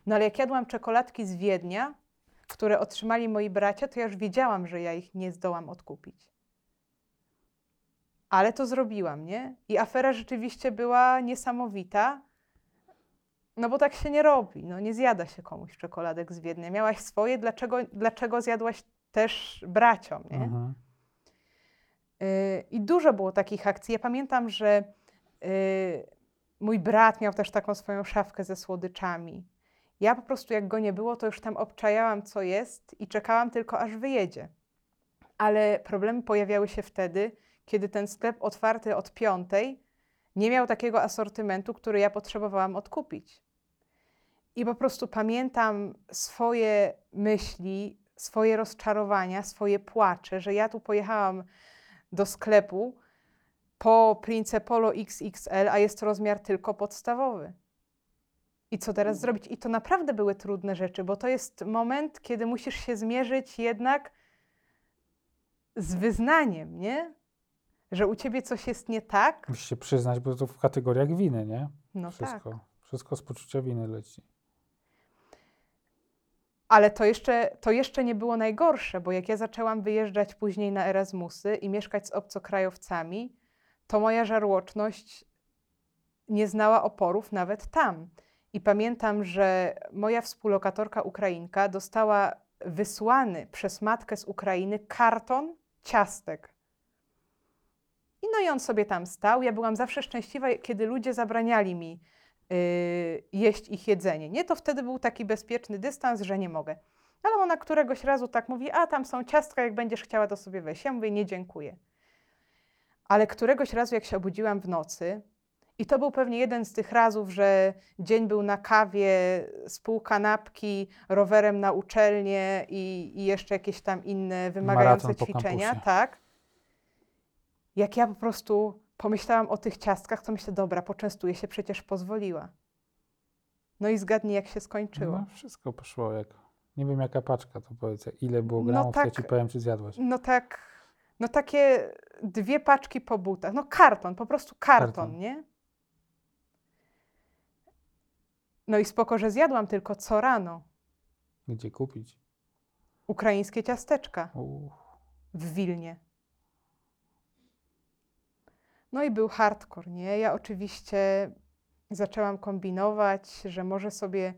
No ale jak jadłam czekoladki z Wiednia, które otrzymali moi bracia, to ja już wiedziałam, że ja ich nie zdołam odkupić. Ale to zrobiłam, nie? I afera rzeczywiście była niesamowita. No bo tak się nie robi. No nie zjada się komuś czekoladek z Wiednia. Miałaś swoje, dlaczego, dlaczego zjadłaś też braciom, nie? Mhm. Y, I dużo było takich akcji. Ja pamiętam, że y, mój brat miał też taką swoją szafkę ze słodyczami. Ja po prostu, jak go nie było, to już tam obczajałam, co jest i czekałam tylko, aż wyjedzie. Ale problemy pojawiały się wtedy, kiedy ten sklep otwarty od piątej nie miał takiego asortymentu, który ja potrzebowałam odkupić. I po prostu pamiętam swoje myśli, swoje rozczarowania, swoje płacze, że ja tu pojechałam do sklepu po Prince Polo XXL, a jest to rozmiar tylko podstawowy. I co teraz zrobić? I to naprawdę były trudne rzeczy, bo to jest moment, kiedy musisz się zmierzyć jednak z wyznaniem, nie? Że u ciebie coś jest nie tak. Musisz się przyznać, bo to w kategoriach winy, nie? No Wszystko. tak. Wszystko z poczucia winy leci. Ale to jeszcze, to jeszcze nie było najgorsze, bo jak ja zaczęłam wyjeżdżać później na Erasmusy i mieszkać z obcokrajowcami, to moja żarłoczność nie znała oporów nawet tam. I pamiętam, że moja współlokatorka Ukrainka dostała wysłany przez matkę z Ukrainy karton ciastek. I no i on sobie tam stał. Ja byłam zawsze szczęśliwa, kiedy ludzie zabraniali mi yy, jeść ich jedzenie. Nie, to wtedy był taki bezpieczny dystans, że nie mogę. Ale ona któregoś razu tak mówi, a tam są ciastka, jak będziesz chciała, to sobie weź. Ja mówię, nie dziękuję. Ale któregoś razu, jak się obudziłam w nocy, i to był pewnie jeden z tych razów, że dzień był na kawie, z pół kanapki, rowerem na uczelnię i, i jeszcze jakieś tam inne wymagające ćwiczenia, tak. Jak ja po prostu pomyślałam o tych ciastkach, to myślę, dobra, poczęstuję się, przecież pozwoliła. No i zgadnij, jak się skończyło. No, wszystko poszło jak... Nie wiem jaka paczka, to powiedz, ile było No gramów, ja tak. ci powiem, czy zjadłaś. No tak, no takie dwie paczki po butach. No karton, po prostu karton, Karton. nie? No i spoko, że zjadłam tylko co rano. Gdzie kupić? Ukraińskie ciasteczka Uff. w Wilnie. No i był hardcore, nie? Ja oczywiście zaczęłam kombinować, że może sobie.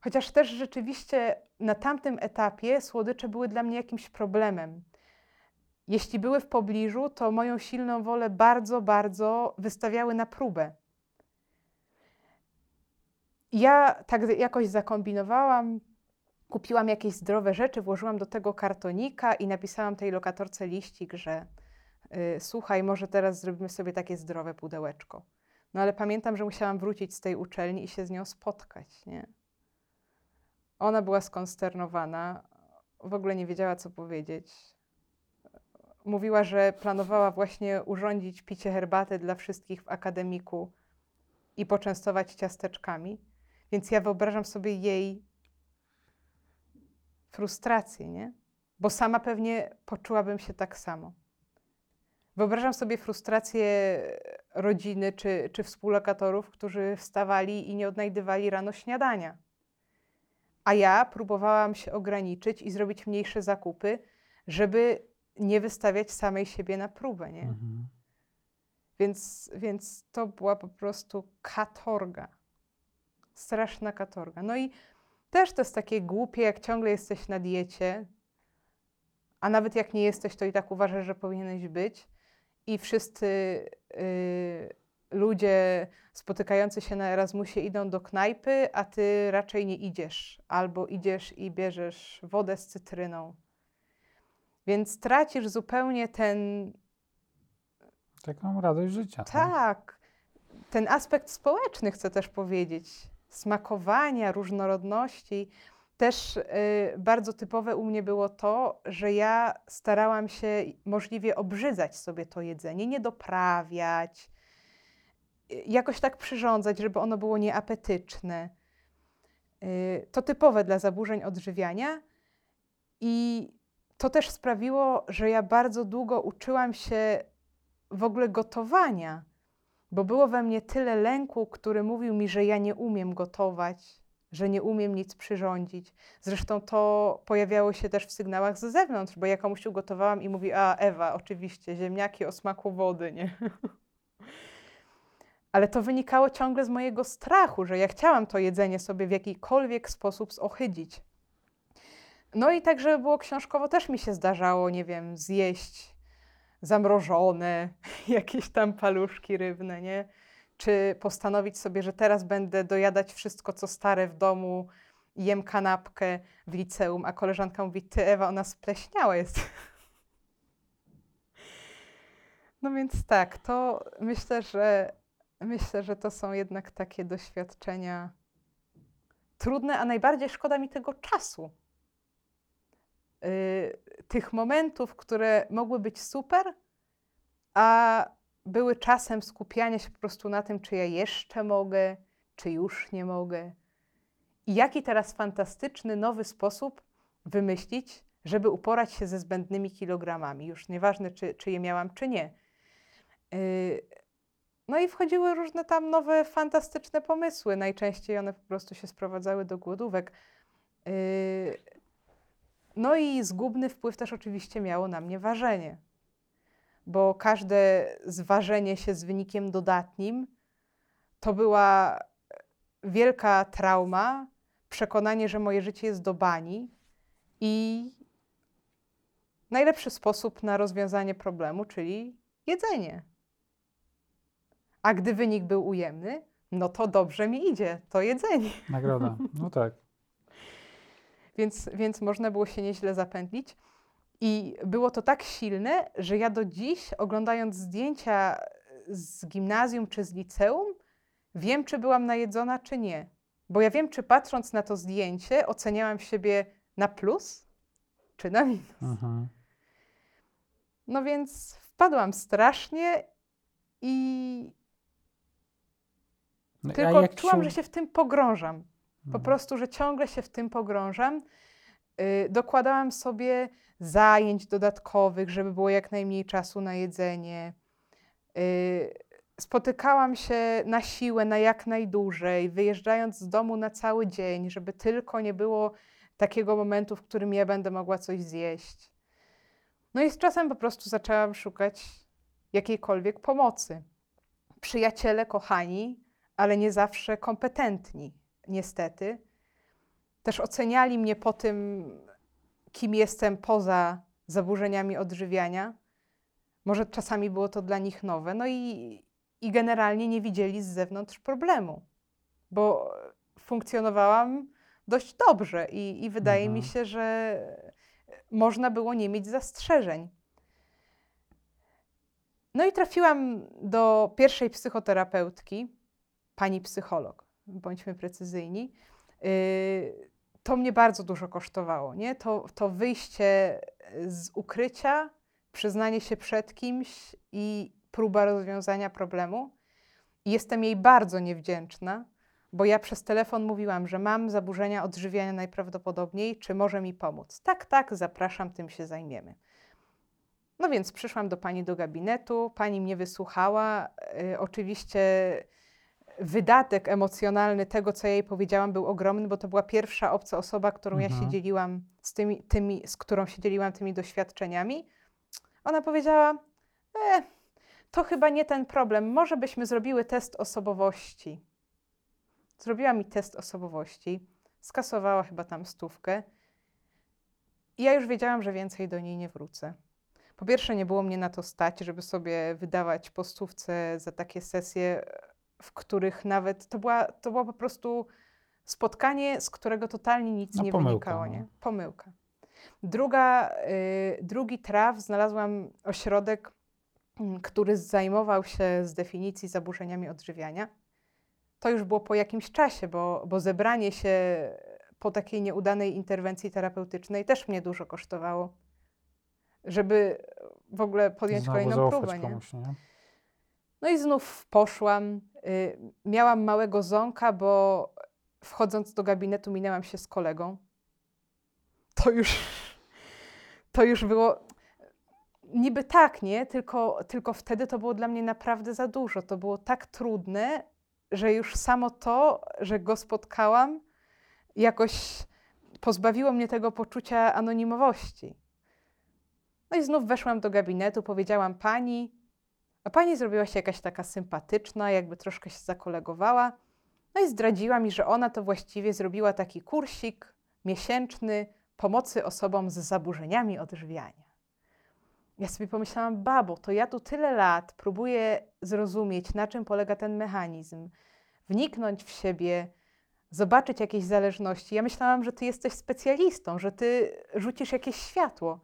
Chociaż też rzeczywiście na tamtym etapie słodycze były dla mnie jakimś problemem. Jeśli były w pobliżu, to moją silną wolę bardzo, bardzo wystawiały na próbę. Ja tak jakoś zakombinowałam, kupiłam jakieś zdrowe rzeczy, włożyłam do tego kartonika i napisałam tej lokatorce liścik, że y, słuchaj, może teraz zrobimy sobie takie zdrowe pudełeczko. No ale pamiętam, że musiałam wrócić z tej uczelni i się z nią spotkać, nie? Ona była skonsternowana, w ogóle nie wiedziała, co powiedzieć. Mówiła, że planowała właśnie urządzić picie herbaty dla wszystkich w akademiku i poczęstować ciasteczkami. Więc ja wyobrażam sobie jej frustrację, nie? Bo sama pewnie poczułabym się tak samo. Wyobrażam sobie frustrację rodziny czy, czy współlokatorów, którzy wstawali i nie odnajdywali rano śniadania. A ja próbowałam się ograniczyć i zrobić mniejsze zakupy, żeby nie wystawiać samej siebie na próbę, nie? Mhm. Więc, więc to była po prostu katorga. Straszna katorga. No i też to jest takie głupie, jak ciągle jesteś na diecie, a nawet jak nie jesteś, to i tak uważasz, że powinieneś być. I wszyscy y, ludzie spotykający się na Erasmusie idą do knajpy, a ty raczej nie idziesz. Albo idziesz i bierzesz wodę z cytryną. Więc tracisz zupełnie ten, Taką radość życia. no. tak. Ten aspekt społeczny chcę też powiedzieć. Smakowania, różnorodności. Też y, bardzo typowe u mnie było to, że ja starałam się możliwie obrzydzać sobie to jedzenie, nie doprawiać, y, jakoś tak przyrządzać, żeby ono było nieapetyczne. Y, to typowe dla zaburzeń odżywiania i to też sprawiło, że ja bardzo długo uczyłam się w ogóle gotowania, bo było we mnie tyle lęku, który mówił mi, że ja nie umiem gotować, że nie umiem nic przyrządzić. Zresztą to pojawiało się też w sygnałach z zewnątrz, bo ja komuś ugotowałam i mówi, a Ewa, oczywiście, ziemniaki o smaku wody, nie? Ale to wynikało ciągle z mojego strachu, że ja chciałam to jedzenie sobie w jakikolwiek sposób zohydzić. No i tak, żeby było książkowo, też mi się zdarzało, nie wiem, zjeść zamrożone, jakieś tam paluszki rybne, nie? Czy postanowić sobie, że teraz będę dojadać wszystko, co stare w domu, jem kanapkę w liceum, a koleżanka mówi, ty Ewa, ona spleśniała jest. No więc tak, to myślę, że myślę, że to są jednak takie doświadczenia trudne, a najbardziej szkoda mi tego czasu. Y, tych momentów, które mogły być super, a były czasem skupiania się po prostu na tym, czy ja jeszcze mogę, czy już nie mogę. I jaki teraz fantastyczny, nowy sposób wymyślić, żeby uporać się ze zbędnymi kilogramami. Już nieważne, czy, czy je miałam, czy nie. Y, No i wchodziły różne tam nowe, fantastyczne pomysły. Najczęściej one po prostu się sprowadzały do głodówek. No i zgubny wpływ też oczywiście miało na mnie ważenie, bo każde zważenie się z wynikiem dodatnim to była wielka trauma, przekonanie, że moje życie jest do bani i najlepszy sposób na rozwiązanie problemu, czyli jedzenie. A gdy wynik był ujemny, no to dobrze mi idzie, to jedzenie. Nagroda. No tak. Więc, więc można było się nieźle zapętlić. I było to tak silne, że ja do dziś, oglądając zdjęcia z gimnazjum czy z liceum, wiem, czy byłam najedzona, czy nie. Bo ja wiem, czy patrząc na to zdjęcie, oceniałam siebie na plus, czy na minus. Mhm. No więc wpadłam strasznie i No, tylko czułam, że się w tym pogrążam. Po Mhm. prostu, że ciągle się w tym pogrążam. y, dokładałam sobie zajęć dodatkowych, żeby było jak najmniej czasu na jedzenie. Y, spotykałam się na siłę, na jak najdłużej, wyjeżdżając z domu na cały dzień, żeby tylko nie było takiego momentu, w którym ja będę mogła coś zjeść. No i z czasem po prostu zaczęłam szukać jakiejkolwiek pomocy. Przyjaciele, kochani, ale nie zawsze kompetentni, niestety, też oceniali mnie po tym, kim jestem poza zaburzeniami odżywiania. Może czasami było to dla nich nowe, no i, i generalnie nie widzieli z zewnątrz problemu, bo funkcjonowałam dość dobrze i, i wydaje mi Mhm. się, że można było nie mieć zastrzeżeń. No i trafiłam do pierwszej psychoterapeutki, pani psycholog, bądźmy precyzyjni. Yy, To mnie bardzo dużo kosztowało, nie? To, to wyjście z ukrycia, przyznanie się przed kimś i próba rozwiązania problemu. Jestem jej bardzo niewdzięczna, bo ja przez telefon mówiłam, że mam zaburzenia odżywiania najprawdopodobniej, czy może mi pomóc. Tak, tak, zapraszam, tym się zajmiemy. No więc przyszłam do pani do gabinetu, pani mnie wysłuchała. Y, oczywiście wydatek emocjonalny tego, co ja jej powiedziałam, był ogromny, bo to była pierwsza obca osoba, którą ja się Mhm. dzieliłam z tymi, tymi, z którą się dzieliłam tymi doświadczeniami. Ona powiedziała: e, To chyba nie ten problem. Może byśmy zrobiły test osobowości. Zrobiła mi test osobowości, skasowała chyba tam stówkę. I ja już wiedziałam, że więcej do niej nie wrócę. Po pierwsze, nie było mnie na to stać, żeby sobie wydawać po stówce za takie sesje, w których nawet to, była, to było po prostu spotkanie, z którego totalnie nic No, nie pomyłka, wynikało. no. Nie? Pomyłka. Druga, y, drugi traf znalazłam ośrodek, mm, który zajmował się z definicji zaburzeniami odżywiania. To już było po jakimś czasie, bo, bo zebranie się po takiej nieudanej interwencji terapeutycznej też mnie dużo kosztowało, żeby w ogóle podjąć Znowu kolejną próbę. Nie? komuś, nie? No i znów poszłam. Y, miałam małego ząka, bo wchodząc do gabinetu minęłam się z kolegą. To już, to już było. Niby tak, nie? Tylko, tylko wtedy to było dla mnie naprawdę za dużo. To było tak trudne, że już samo to, że go spotkałam, jakoś pozbawiło mnie tego poczucia anonimowości. No i znów weszłam do gabinetu, powiedziałam pani, a pani zrobiła się jakaś taka sympatyczna, jakby troszkę się zakolegowała. No i zdradziła mi, że ona to właściwie zrobiła taki kursik miesięczny pomocy osobom z zaburzeniami odżywiania. Ja sobie pomyślałam, babo, to ja tu tyle lat próbuję zrozumieć, na czym polega ten mechanizm, wniknąć w siebie, zobaczyć jakieś zależności. Ja myślałam, że ty jesteś specjalistą, że ty rzucisz jakieś światło.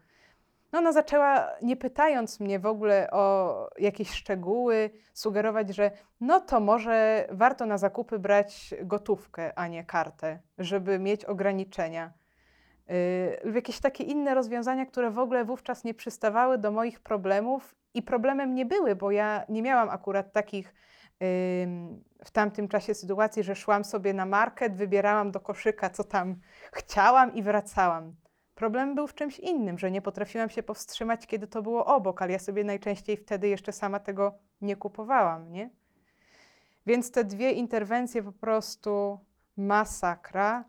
No ona zaczęła, nie pytając mnie w ogóle o jakieś szczegóły, sugerować, że no to może warto na zakupy brać gotówkę, a nie kartę, żeby mieć ograniczenia. Yy, jakieś takie inne rozwiązania, które w ogóle wówczas nie przystawały do moich problemów i problemem nie były, bo ja nie miałam akurat takich w tamtym czasie sytuacji, że szłam sobie na market, wybierałam do koszyka, co tam chciałam i wracałam. Problem był w czymś innym, że nie potrafiłam się powstrzymać, kiedy to było obok, ale ja sobie najczęściej wtedy jeszcze sama tego nie kupowałam, nie? Więc te dwie interwencje po prostu masakra.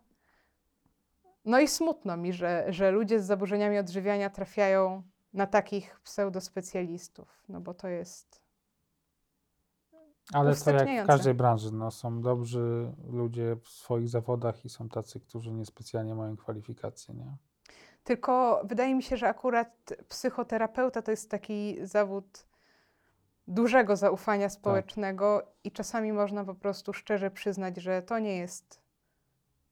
No i smutno mi, że, że ludzie z zaburzeniami odżywiania trafiają na takich pseudospecjalistów, no bo to jest Ale to jak w każdej branży, no, są dobrzy ludzie w swoich zawodach i są tacy, którzy niespecjalnie mają kwalifikacje, nie? Tylko wydaje mi się, że akurat psychoterapeuta to jest taki zawód dużego zaufania społecznego i czasami można po prostu szczerze przyznać, że to nie jest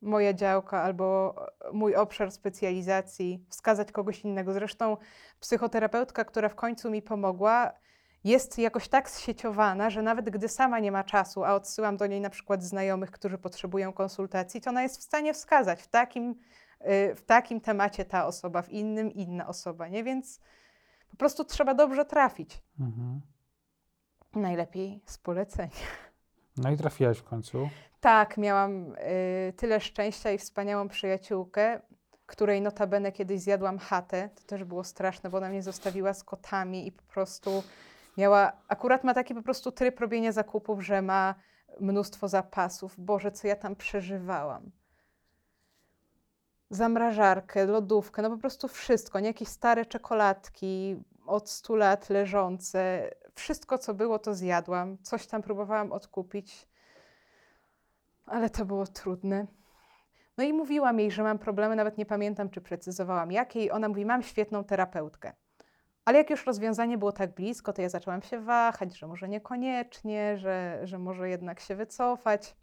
moja działka albo mój obszar specjalizacji, wskazać kogoś innego. Zresztą psychoterapeutka, która w końcu mi pomogła, jest jakoś tak zsieciowana, że nawet gdy sama nie ma czasu, a odsyłam do niej na przykład znajomych, którzy potrzebują konsultacji, to ona jest w stanie wskazać w takim w takim temacie ta osoba, w innym inna osoba, nie? Więc po prostu trzeba dobrze trafić. Mhm. Najlepiej z polecenia. No i trafiłaś w końcu. Tak, miałam y, tyle szczęścia i wspaniałą przyjaciółkę, której notabene kiedyś zjadłam chatę. To też było straszne, bo ona mnie zostawiła z kotami i po prostu miała, akurat ma taki po prostu tryb robienia zakupów, że ma mnóstwo zapasów. Boże, co ja tam przeżywałam. Zamrażarkę, lodówkę, no po prostu wszystko, nie jakieś stare czekoladki od 100 lat leżące. Wszystko, co było, to zjadłam. Coś tam próbowałam odkupić, ale to było trudne. No i mówiłam jej, że mam problemy, nawet nie pamiętam, czy precyzowałam jakie. I ona mówi: Mam świetną terapeutkę. Ale jak już rozwiązanie było tak blisko, to ja zaczęłam się wahać, że może niekoniecznie, że, że może jednak się wycofać.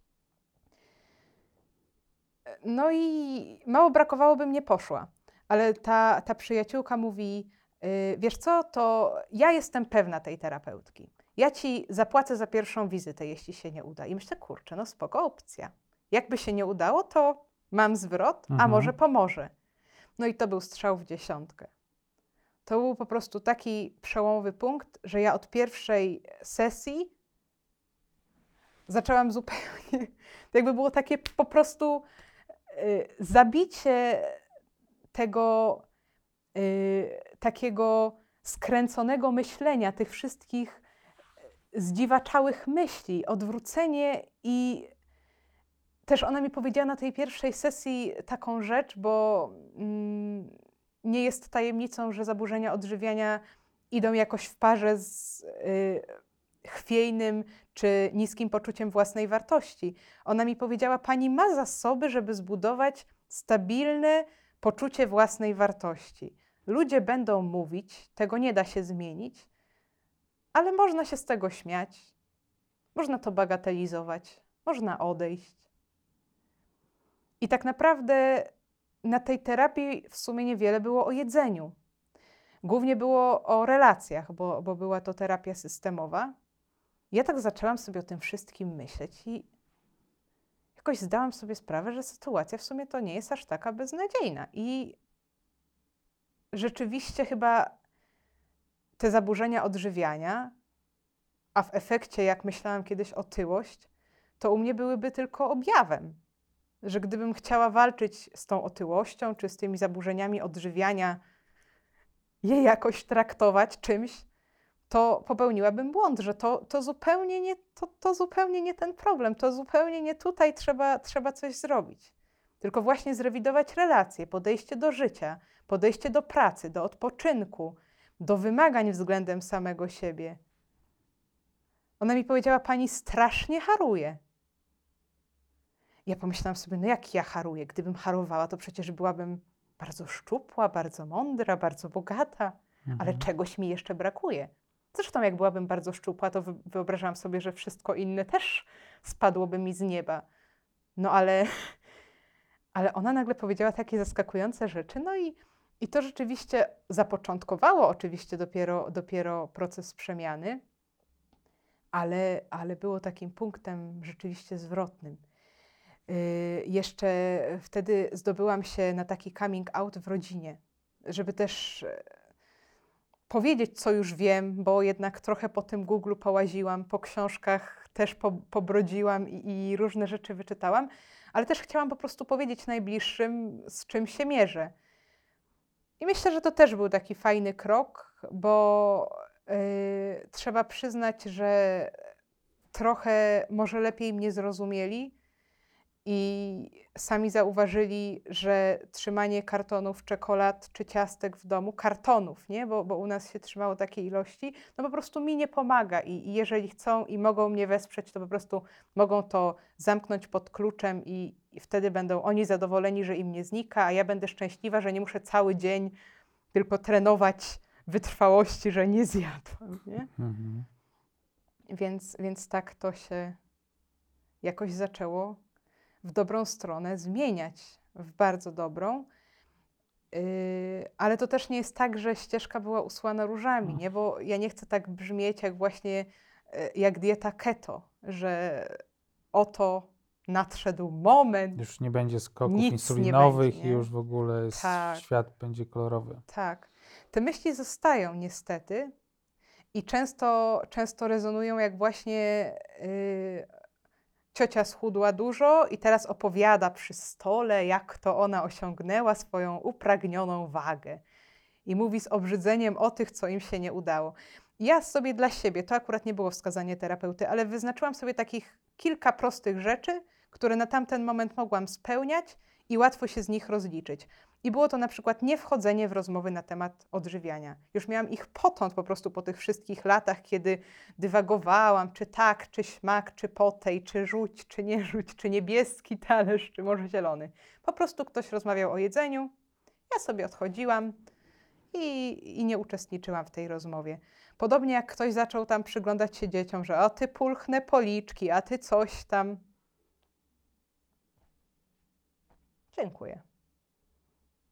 No i mało brakowało, bym nie poszła. Ale ta, ta przyjaciółka mówi: yy, Wiesz co, to ja jestem pewna tej terapeutki. Ja ci zapłacę za pierwszą wizytę, jeśli się nie uda. I myślę: Kurczę, no spoko opcja. Jakby się nie udało, to mam zwrot, a Mhm. może pomoże. No i to był strzał w dziesiątkę. To był po prostu taki przełomowy punkt, że ja od pierwszej sesji zaczęłam zupełnie. To jakby było takie po prostu y, zabicie tego y, takiego skręconego myślenia, tych wszystkich zdziwaczałych myśli, odwrócenie i też ona mi powiedziała na tej pierwszej sesji taką rzecz, bo mm, nie jest tajemnicą, że zaburzenia odżywiania idą jakoś w parze z y, chwiejnym czy niskim poczuciem własnej wartości. Ona mi powiedziała: Pani ma zasoby, żeby zbudować stabilne poczucie własnej wartości. Ludzie będą mówić, tego nie da się zmienić, ale można się z tego śmiać, można to bagatelizować, można odejść. I tak naprawdę na tej terapii w sumie niewiele było o jedzeniu. Głównie było o relacjach, bo, bo była to terapia systemowa. Ja tak zaczęłam sobie o tym wszystkim myśleć i jakoś zdałam sobie sprawę, że sytuacja w sumie to nie jest aż taka beznadziejna. I rzeczywiście chyba te zaburzenia odżywiania, a w efekcie, jak myślałam kiedyś otyłość, to u mnie byłyby tylko objawem że gdybym chciała walczyć z tą otyłością czy z tymi zaburzeniami odżywiania, je jakoś traktować czymś, to popełniłabym błąd, że to, to, zupełnie, nie, to, to zupełnie nie ten problem, to zupełnie nie tutaj trzeba, trzeba coś zrobić. Tylko właśnie zrewidować relacje, podejście do życia, podejście do pracy, do odpoczynku, do wymagań względem samego siebie. Ona mi powiedziała: Pani strasznie haruje. Ja pomyślałam sobie, no jak ja haruję? Gdybym harowała, to przecież byłabym bardzo szczupła, bardzo mądra, bardzo bogata, ale Mhm. czegoś mi jeszcze brakuje. Zresztą, jak byłabym bardzo szczupła, to wy- wyobrażałam sobie, że wszystko inne też spadłoby mi z nieba. No ale, ale ona nagle powiedziała takie zaskakujące rzeczy, no i, i to rzeczywiście zapoczątkowało oczywiście dopiero, dopiero proces przemiany, ale, ale było takim punktem rzeczywiście zwrotnym. Y, Jeszcze wtedy zdobyłam się na taki coming out w rodzinie, żeby też powiedzieć, co już wiem, bo jednak trochę po tym Google połaziłam, po książkach też po, pobrodziłam i, i różne rzeczy wyczytałam, ale też chciałam po prostu powiedzieć najbliższym, z czym się mierzę. I myślę, że to też był taki fajny krok, bo y, trzeba przyznać, że trochę może lepiej mnie zrozumieli i sami zauważyli, że trzymanie kartonów czekolad czy ciastek w domu, kartonów, nie? Bo, bo u nas się trzymało takiej ilości, no po prostu mi nie pomaga i, i jeżeli chcą i mogą mnie wesprzeć, to po prostu mogą to zamknąć pod kluczem i, i wtedy będą oni zadowoleni, że im nie znika, a ja będę szczęśliwa, że nie muszę cały dzień tylko trenować wytrwałości, że nie zjadłam, nie? Mhm. Więc, więc tak to się jakoś zaczęło w dobrą stronę zmieniać, w bardzo dobrą. Yy, ale to też nie jest tak, że ścieżka była usłana różami, nie? bo ja nie chcę tak brzmieć jak właśnie yy, jak dieta keto, że oto nadszedł moment, Już nie będzie skoków Nic insulinowych będzie, i już w ogóle Tak. świat będzie kolorowy. Tak. Te myśli zostają niestety i często, często rezonują jak właśnie yy, ciocia schudła dużo i teraz opowiada przy stole, jak to ona osiągnęła swoją upragnioną wagę. I mówi z obrzydzeniem o tych, co im się nie udało. Ja sobie dla siebie, to akurat nie było wskazanie terapeuty, ale wyznaczyłam sobie takich kilka prostych rzeczy, które na tamten moment mogłam spełniać i łatwo się z nich rozliczyć. I było to na przykład nie wchodzenie w rozmowy na temat odżywiania. Już miałam ich potąd po prostu po tych wszystkich latach, kiedy dywagowałam, czy tak, czy śmak, czy potej, czy rzuć, czy nie rzuć, czy niebieski talerz, czy może zielony. Po prostu ktoś rozmawiał o jedzeniu, ja sobie odchodziłam i, i nie uczestniczyłam w tej rozmowie. Podobnie jak ktoś zaczął tam przyglądać się dzieciom, że o ty pulchne policzki, a ty coś tam. Dziękuję.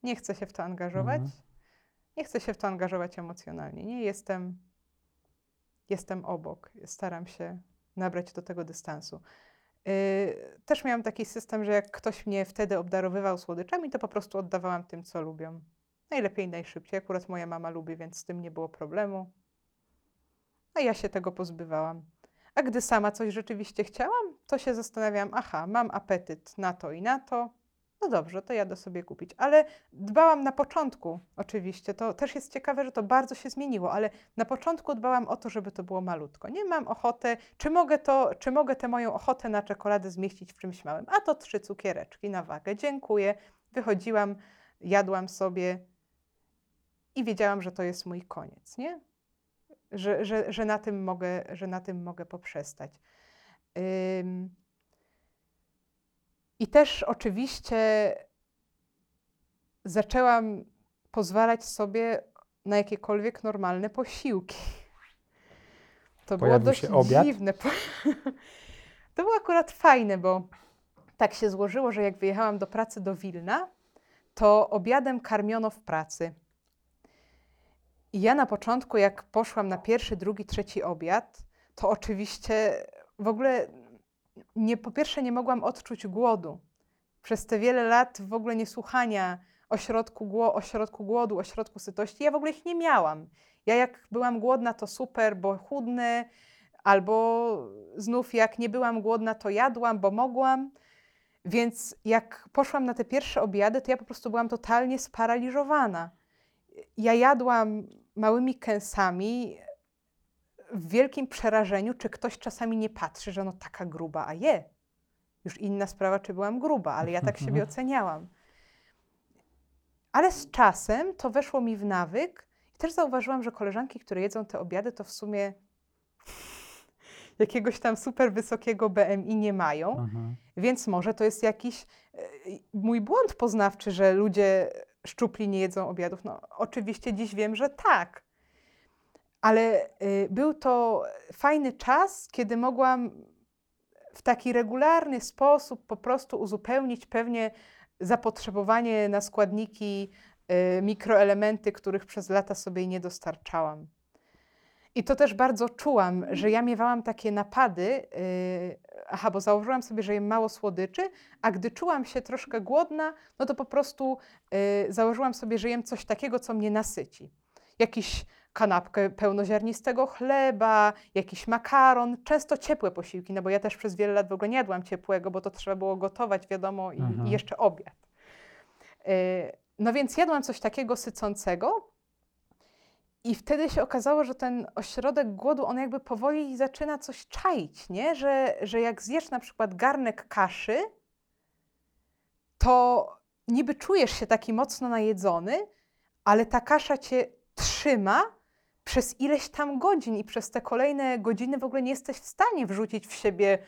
Nie chcę się w to angażować. Mhm. Nie chcę się w to angażować emocjonalnie. Nie jestem. Jestem obok. Staram się nabrać do tego dystansu. Yy, też miałam taki system, że jak ktoś mnie wtedy obdarowywał słodyczami, to po prostu oddawałam tym, co lubią. Najlepiej, najszybciej. Akurat moja mama lubi, więc z tym nie było problemu. A ja się tego pozbywałam. A gdy sama coś rzeczywiście chciałam, to się zastanawiałam, aha, mam apetyt na to i na to, no dobrze, to jadę sobie kupić. Ale dbałam na początku, oczywiście, to też jest ciekawe, że to bardzo się zmieniło, ale na początku dbałam o to, żeby to było malutko. Nie mam ochotę, czy mogę, to, czy mogę tę moją ochotę na czekoladę zmieścić w czymś małym? A to trzy cukiereczki na wagę. Dziękuję. Wychodziłam, jadłam sobie i wiedziałam, że to jest mój koniec, nie? Że, że, że, na, tym mogę, że na tym mogę poprzestać. I też oczywiście zaczęłam pozwalać sobie na jakiekolwiek normalne posiłki. To Pojawił było dość obiad? dziwne. To było akurat fajne, bo tak się złożyło, że jak wyjechałam do pracy do Wilna, to obiadem karmiono w pracy. I ja na początku, jak poszłam na pierwszy, drugi, trzeci obiad, to oczywiście w ogóle nie, po pierwsze nie mogłam odczuć głodu. Przez te wiele lat w ogóle niesłuchania o środku, gło, o środku głodu, o środku sytości, ja w ogóle ich nie miałam. Ja jak byłam głodna, to super, bo chudnę, albo znów jak nie byłam głodna, to jadłam, bo mogłam. Więc jak poszłam na te pierwsze obiady, to ja po prostu byłam totalnie sparaliżowana. Ja jadłam małymi kęsami w wielkim przerażeniu, czy ktoś czasami nie patrzy, że no taka gruba, a je. Już inna sprawa, czy byłam gruba, ale ja tak siebie oceniałam. Ale z czasem to weszło mi w nawyk i też zauważyłam, że koleżanki, które jedzą te obiady, to w sumie jakiegoś tam super wysokiego BMI nie mają. Mhm. Więc może to jest jakiś e, mój błąd poznawczy, że ludzie szczupli nie jedzą obiadów. No, oczywiście dziś wiem, że tak. Ale y, był to fajny czas, kiedy mogłam w taki regularny sposób po prostu uzupełnić pewnie zapotrzebowanie na składniki, y, mikroelementy, których przez lata sobie nie dostarczałam. I to też bardzo czułam, że ja miewałam takie napady, yy, aha, bo założyłam sobie, że jem mało słodyczy, a gdy czułam się troszkę głodna, no to po prostu założyłam sobie, że jem coś takiego, co mnie nasyci. Jakiś kanapkę pełnoziarnistego chleba, jakiś makaron, często ciepłe posiłki, no bo ja też przez wiele lat w ogóle nie jadłam ciepłego, bo to trzeba było gotować, wiadomo, i, Mhm. i jeszcze obiad. Yy, no więc jadłam coś takiego sycącego, i wtedy się okazało, że ten ośrodek głodu, on jakby powoli zaczyna coś czaić, nie? Że, że jak zjesz na przykład garnek kaszy, to niby czujesz się taki mocno najedzony, ale ta kasza cię trzyma przez ileś tam godzin i przez te kolejne godziny w ogóle nie jesteś w stanie wrzucić w siebie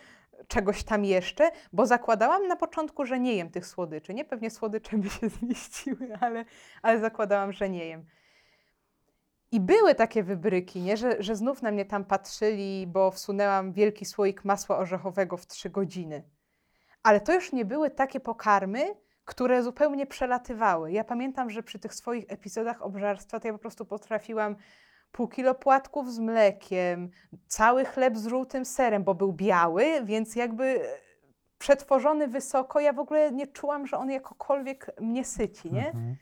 czegoś tam jeszcze, bo zakładałam na początku, że nie jem tych słodyczy. Nie, pewnie słodycze by się zmieściły, ale, ale zakładałam, że nie jem. I były takie wybryki, nie? Że, że znów na mnie tam patrzyli, bo wsunęłam wielki słoik masła orzechowego w trzy godziny. Ale to już nie były takie pokarmy, które zupełnie przelatywały. Ja pamiętam, że przy tych swoich epizodach obżarstwa to ja po prostu potrafiłam pół kilo płatków z mlekiem, cały chleb z żółtym serem, bo był biały, więc jakby przetworzony wysoko, ja w ogóle nie czułam, że on jakokolwiek mnie syci, nie? Mhm.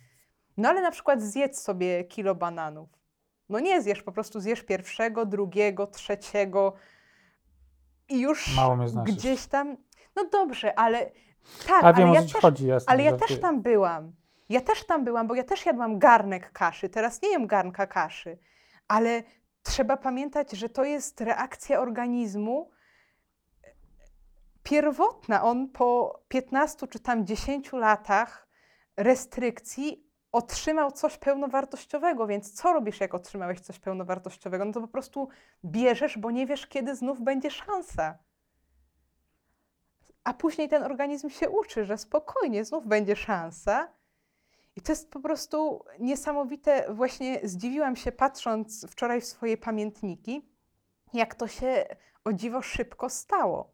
No ale na przykład zjedz sobie kilo bananów. No nie zjesz, po prostu zjesz pierwszego, drugiego, trzeciego. i już gdzieś tam. No dobrze, ale tak, A ale ja też, chodzi, jasne. ale ja też tam byłam. Ja też tam byłam, bo ja też jadłam garnek kaszy. Teraz nie jem garnka kaszy, ale trzeba pamiętać, że to jest reakcja organizmu pierwotna. On po 15 czy tam 10 latach restrykcji otrzymał coś pełnowartościowego, więc co robisz, jak otrzymałeś coś pełnowartościowego? No to po prostu bierzesz, bo nie wiesz, kiedy znów będzie szansa. A później ten organizm się uczy, że spokojnie, znów będzie szansa. I to jest po prostu niesamowite. Właśnie zdziwiłam się, patrząc wczoraj w swoje pamiętniki, jak to się o dziwo szybko stało.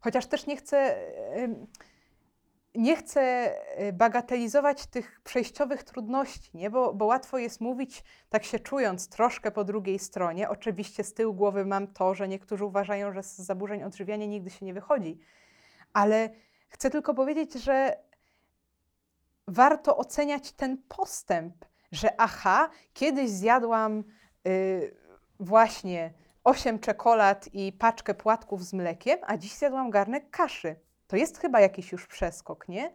Chociaż też nie chcę, nie chcę e, bagatelizować tych przejściowych trudności, nie? Bo, bo łatwo jest mówić, tak się czując troszkę po drugiej stronie. Oczywiście z tyłu głowy mam to, że niektórzy uważają, że z zaburzeń odżywiania nigdy się nie wychodzi. Ale chcę tylko powiedzieć, że warto oceniać ten postęp, że aha, kiedyś zjadłam y, właśnie 8 czekolad i paczkę płatków z mlekiem, a dziś zjadłam garnek kaszy. To jest chyba jakiś już przeskok, nie?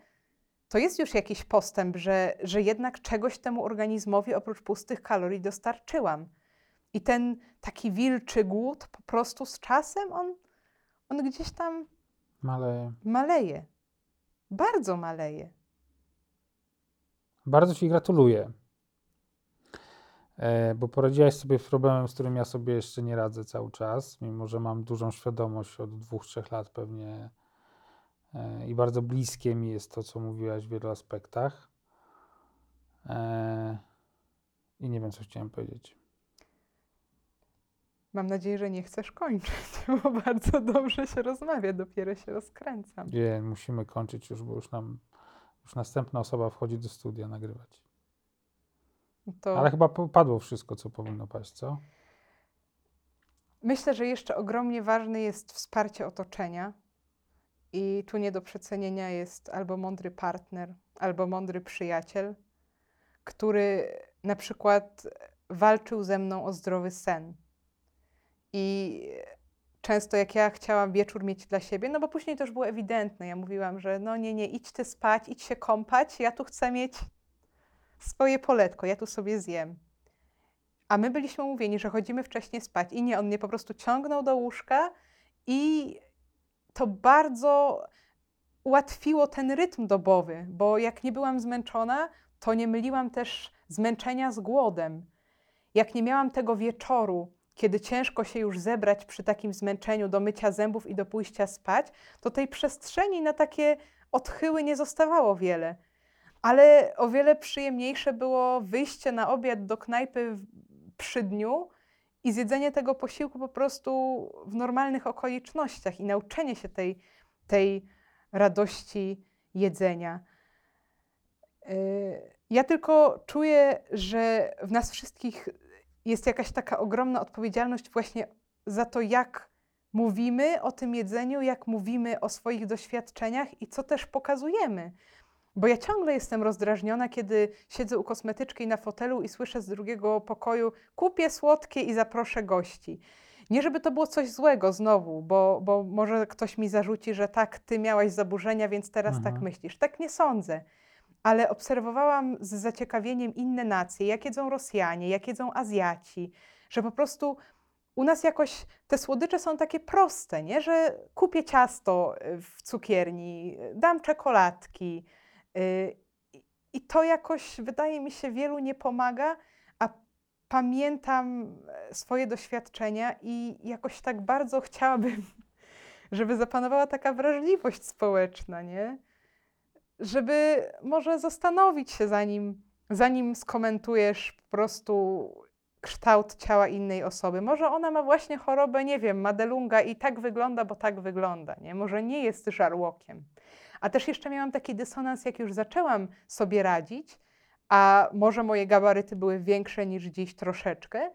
To jest już jakiś postęp, że, że jednak czegoś temu organizmowi oprócz pustych kalorii dostarczyłam. I ten taki wilczy głód po prostu z czasem on, on gdzieś tam Ale maleje. Bardzo maleje. Bardzo Ci gratuluję. E, Bo poradziłaś sobie z problemem, z którym ja sobie jeszcze nie radzę cały czas, mimo że mam dużą świadomość od dwóch, trzech lat pewnie e, i bardzo bliskie mi jest to, co mówiłaś w wielu aspektach. E, I nie wiem, co chciałem powiedzieć. Mam nadzieję, że nie chcesz kończyć, bo bardzo dobrze się rozmawia, dopiero się rozkręcam. Nie, musimy kończyć już, bo już nam już następna osoba wchodzi do studia nagrywać. To Ale chyba padło wszystko, co powinno paść, co? myślę, że jeszcze ogromnie ważne jest wsparcie otoczenia. I tu nie do przecenienia jest albo mądry partner, albo mądry przyjaciel, który na przykład walczył ze mną o zdrowy sen. I często jak ja chciałam wieczór mieć dla siebie, no bo później to już było ewidentne. Ja mówiłam, że no nie, nie, idź ty spać, idź się kąpać, ja tu chcę mieć swoje poletko, ja tu sobie zjem. A my byliśmy umówieni, że chodzimy wcześniej spać i nie, on mnie po prostu ciągnął do łóżka i to bardzo ułatwiło ten rytm dobowy, bo jak nie byłam zmęczona, to nie myliłam też zmęczenia z głodem. Jak nie miałam tego wieczoru, kiedy ciężko się już zebrać przy takim zmęczeniu do mycia zębów i do pójścia spać, to tej przestrzeni na takie odchyły nie zostawało wiele. Ale o wiele przyjemniejsze było wyjście na obiad do knajpy przy dniu i zjedzenie tego posiłku po prostu w normalnych okolicznościach i nauczenie się tej, tej radości jedzenia. Yy, Ja tylko czuję, że w nas wszystkich jest jakaś taka ogromna odpowiedzialność właśnie za to, jak mówimy o tym jedzeniu, jak mówimy o swoich doświadczeniach i co też pokazujemy. Bo ja ciągle jestem rozdrażniona, kiedy siedzę u kosmetyczki na fotelu i słyszę z drugiego pokoju: kupię słodkie i zaproszę gości. Nie, żeby to było coś złego znowu, bo, bo może ktoś mi zarzuci, że tak, ty miałaś zaburzenia, więc teraz tak Mhm. myślisz. Tak nie sądzę. Ale obserwowałam z zaciekawieniem inne nacje, jak jedzą Rosjanie, jak jedzą Azjaci, że po prostu u nas jakoś te słodycze są takie proste, nie? że kupię ciasto y, w cukierni, dam czekoladki. y, i- I to jakoś wydaje mi się wielu nie pomaga, a pamiętam e, swoje doświadczenia i jakoś tak bardzo chciałabym, żeby zapanowała taka wrażliwość społeczna, nie? Żeby może zastanowić się, zanim, zanim skomentujesz po prostu kształt ciała innej osoby. Może ona ma właśnie chorobę, nie wiem, Madelunga i tak wygląda, bo tak wygląda, nie? Może nie jest żarłokiem. A też jeszcze miałam taki dysonans, jak już zaczęłam sobie radzić, a może moje gabaryty były większe niż dziś troszeczkę,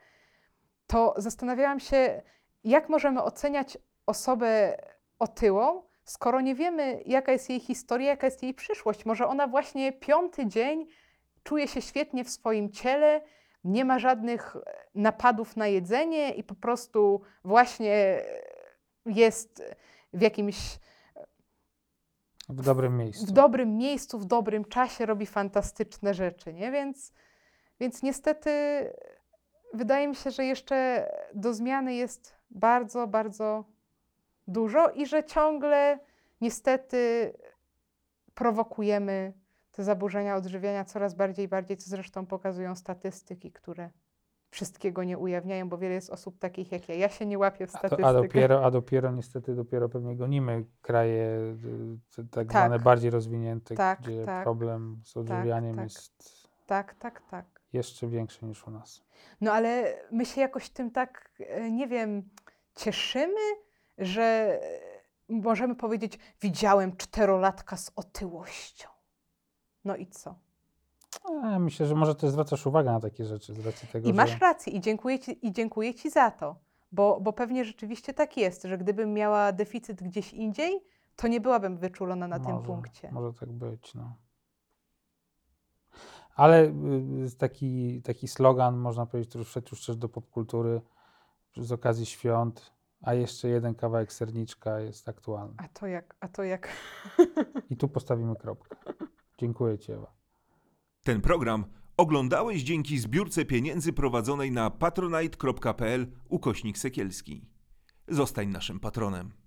to zastanawiałam się, jak możemy oceniać osobę otyłą, skoro nie wiemy, jaka jest jej historia, jaka jest jej przyszłość. Może ona właśnie piąty dzień czuje się świetnie w swoim ciele, nie ma żadnych e, napadów na jedzenie i po prostu właśnie jest w jakimś W dobrym w miejscu. dobrym miejscu, w dobrym czasie robi fantastyczne rzeczy, nie? Więc, więc niestety wydaje mi się, że jeszcze do zmiany jest bardzo, bardzo dużo i że ciągle niestety prowokujemy te zaburzenia odżywiania coraz bardziej i bardziej, co zresztą pokazują statystyki, które wszystkiego nie ujawniają, bo wiele jest osób takich jak ja. Ja się nie łapię w A, statystykę. to, a, dopiero, a dopiero niestety dopiero pewnie gonimy kraje te, tak, Tak. zwane bardziej rozwinięte, Tak, gdzie tak. problem z odżywianiem tak. jest Tak, tak, tak. jeszcze większy niż u nas. No ale my się jakoś tym tak, e, nie wiem, cieszymy, że e, możemy powiedzieć, widziałem czterolatka z otyłością. No i co? A, myślę, że może też zwracasz uwagę na takie rzeczy z racji tego, I masz że rację i dziękuję ci, i dziękuję ci za to, bo, bo pewnie rzeczywiście tak jest, że gdybym miała deficyt gdzieś indziej, to nie byłabym wyczulona na tym może, punkcie. Może tak być, no. Ale y, taki, taki slogan, można powiedzieć, który wszedł już też do popkultury z okazji świąt, a jeszcze jeden kawałek serniczka jest aktualny. A to jak, a to jak... I tu postawimy kropkę. Dziękuję Ci, Ewa. Ten program oglądałeś dzięki zbiórce pieniędzy prowadzonej na patronite.pl ukośnik sekielski. Zostań naszym patronem.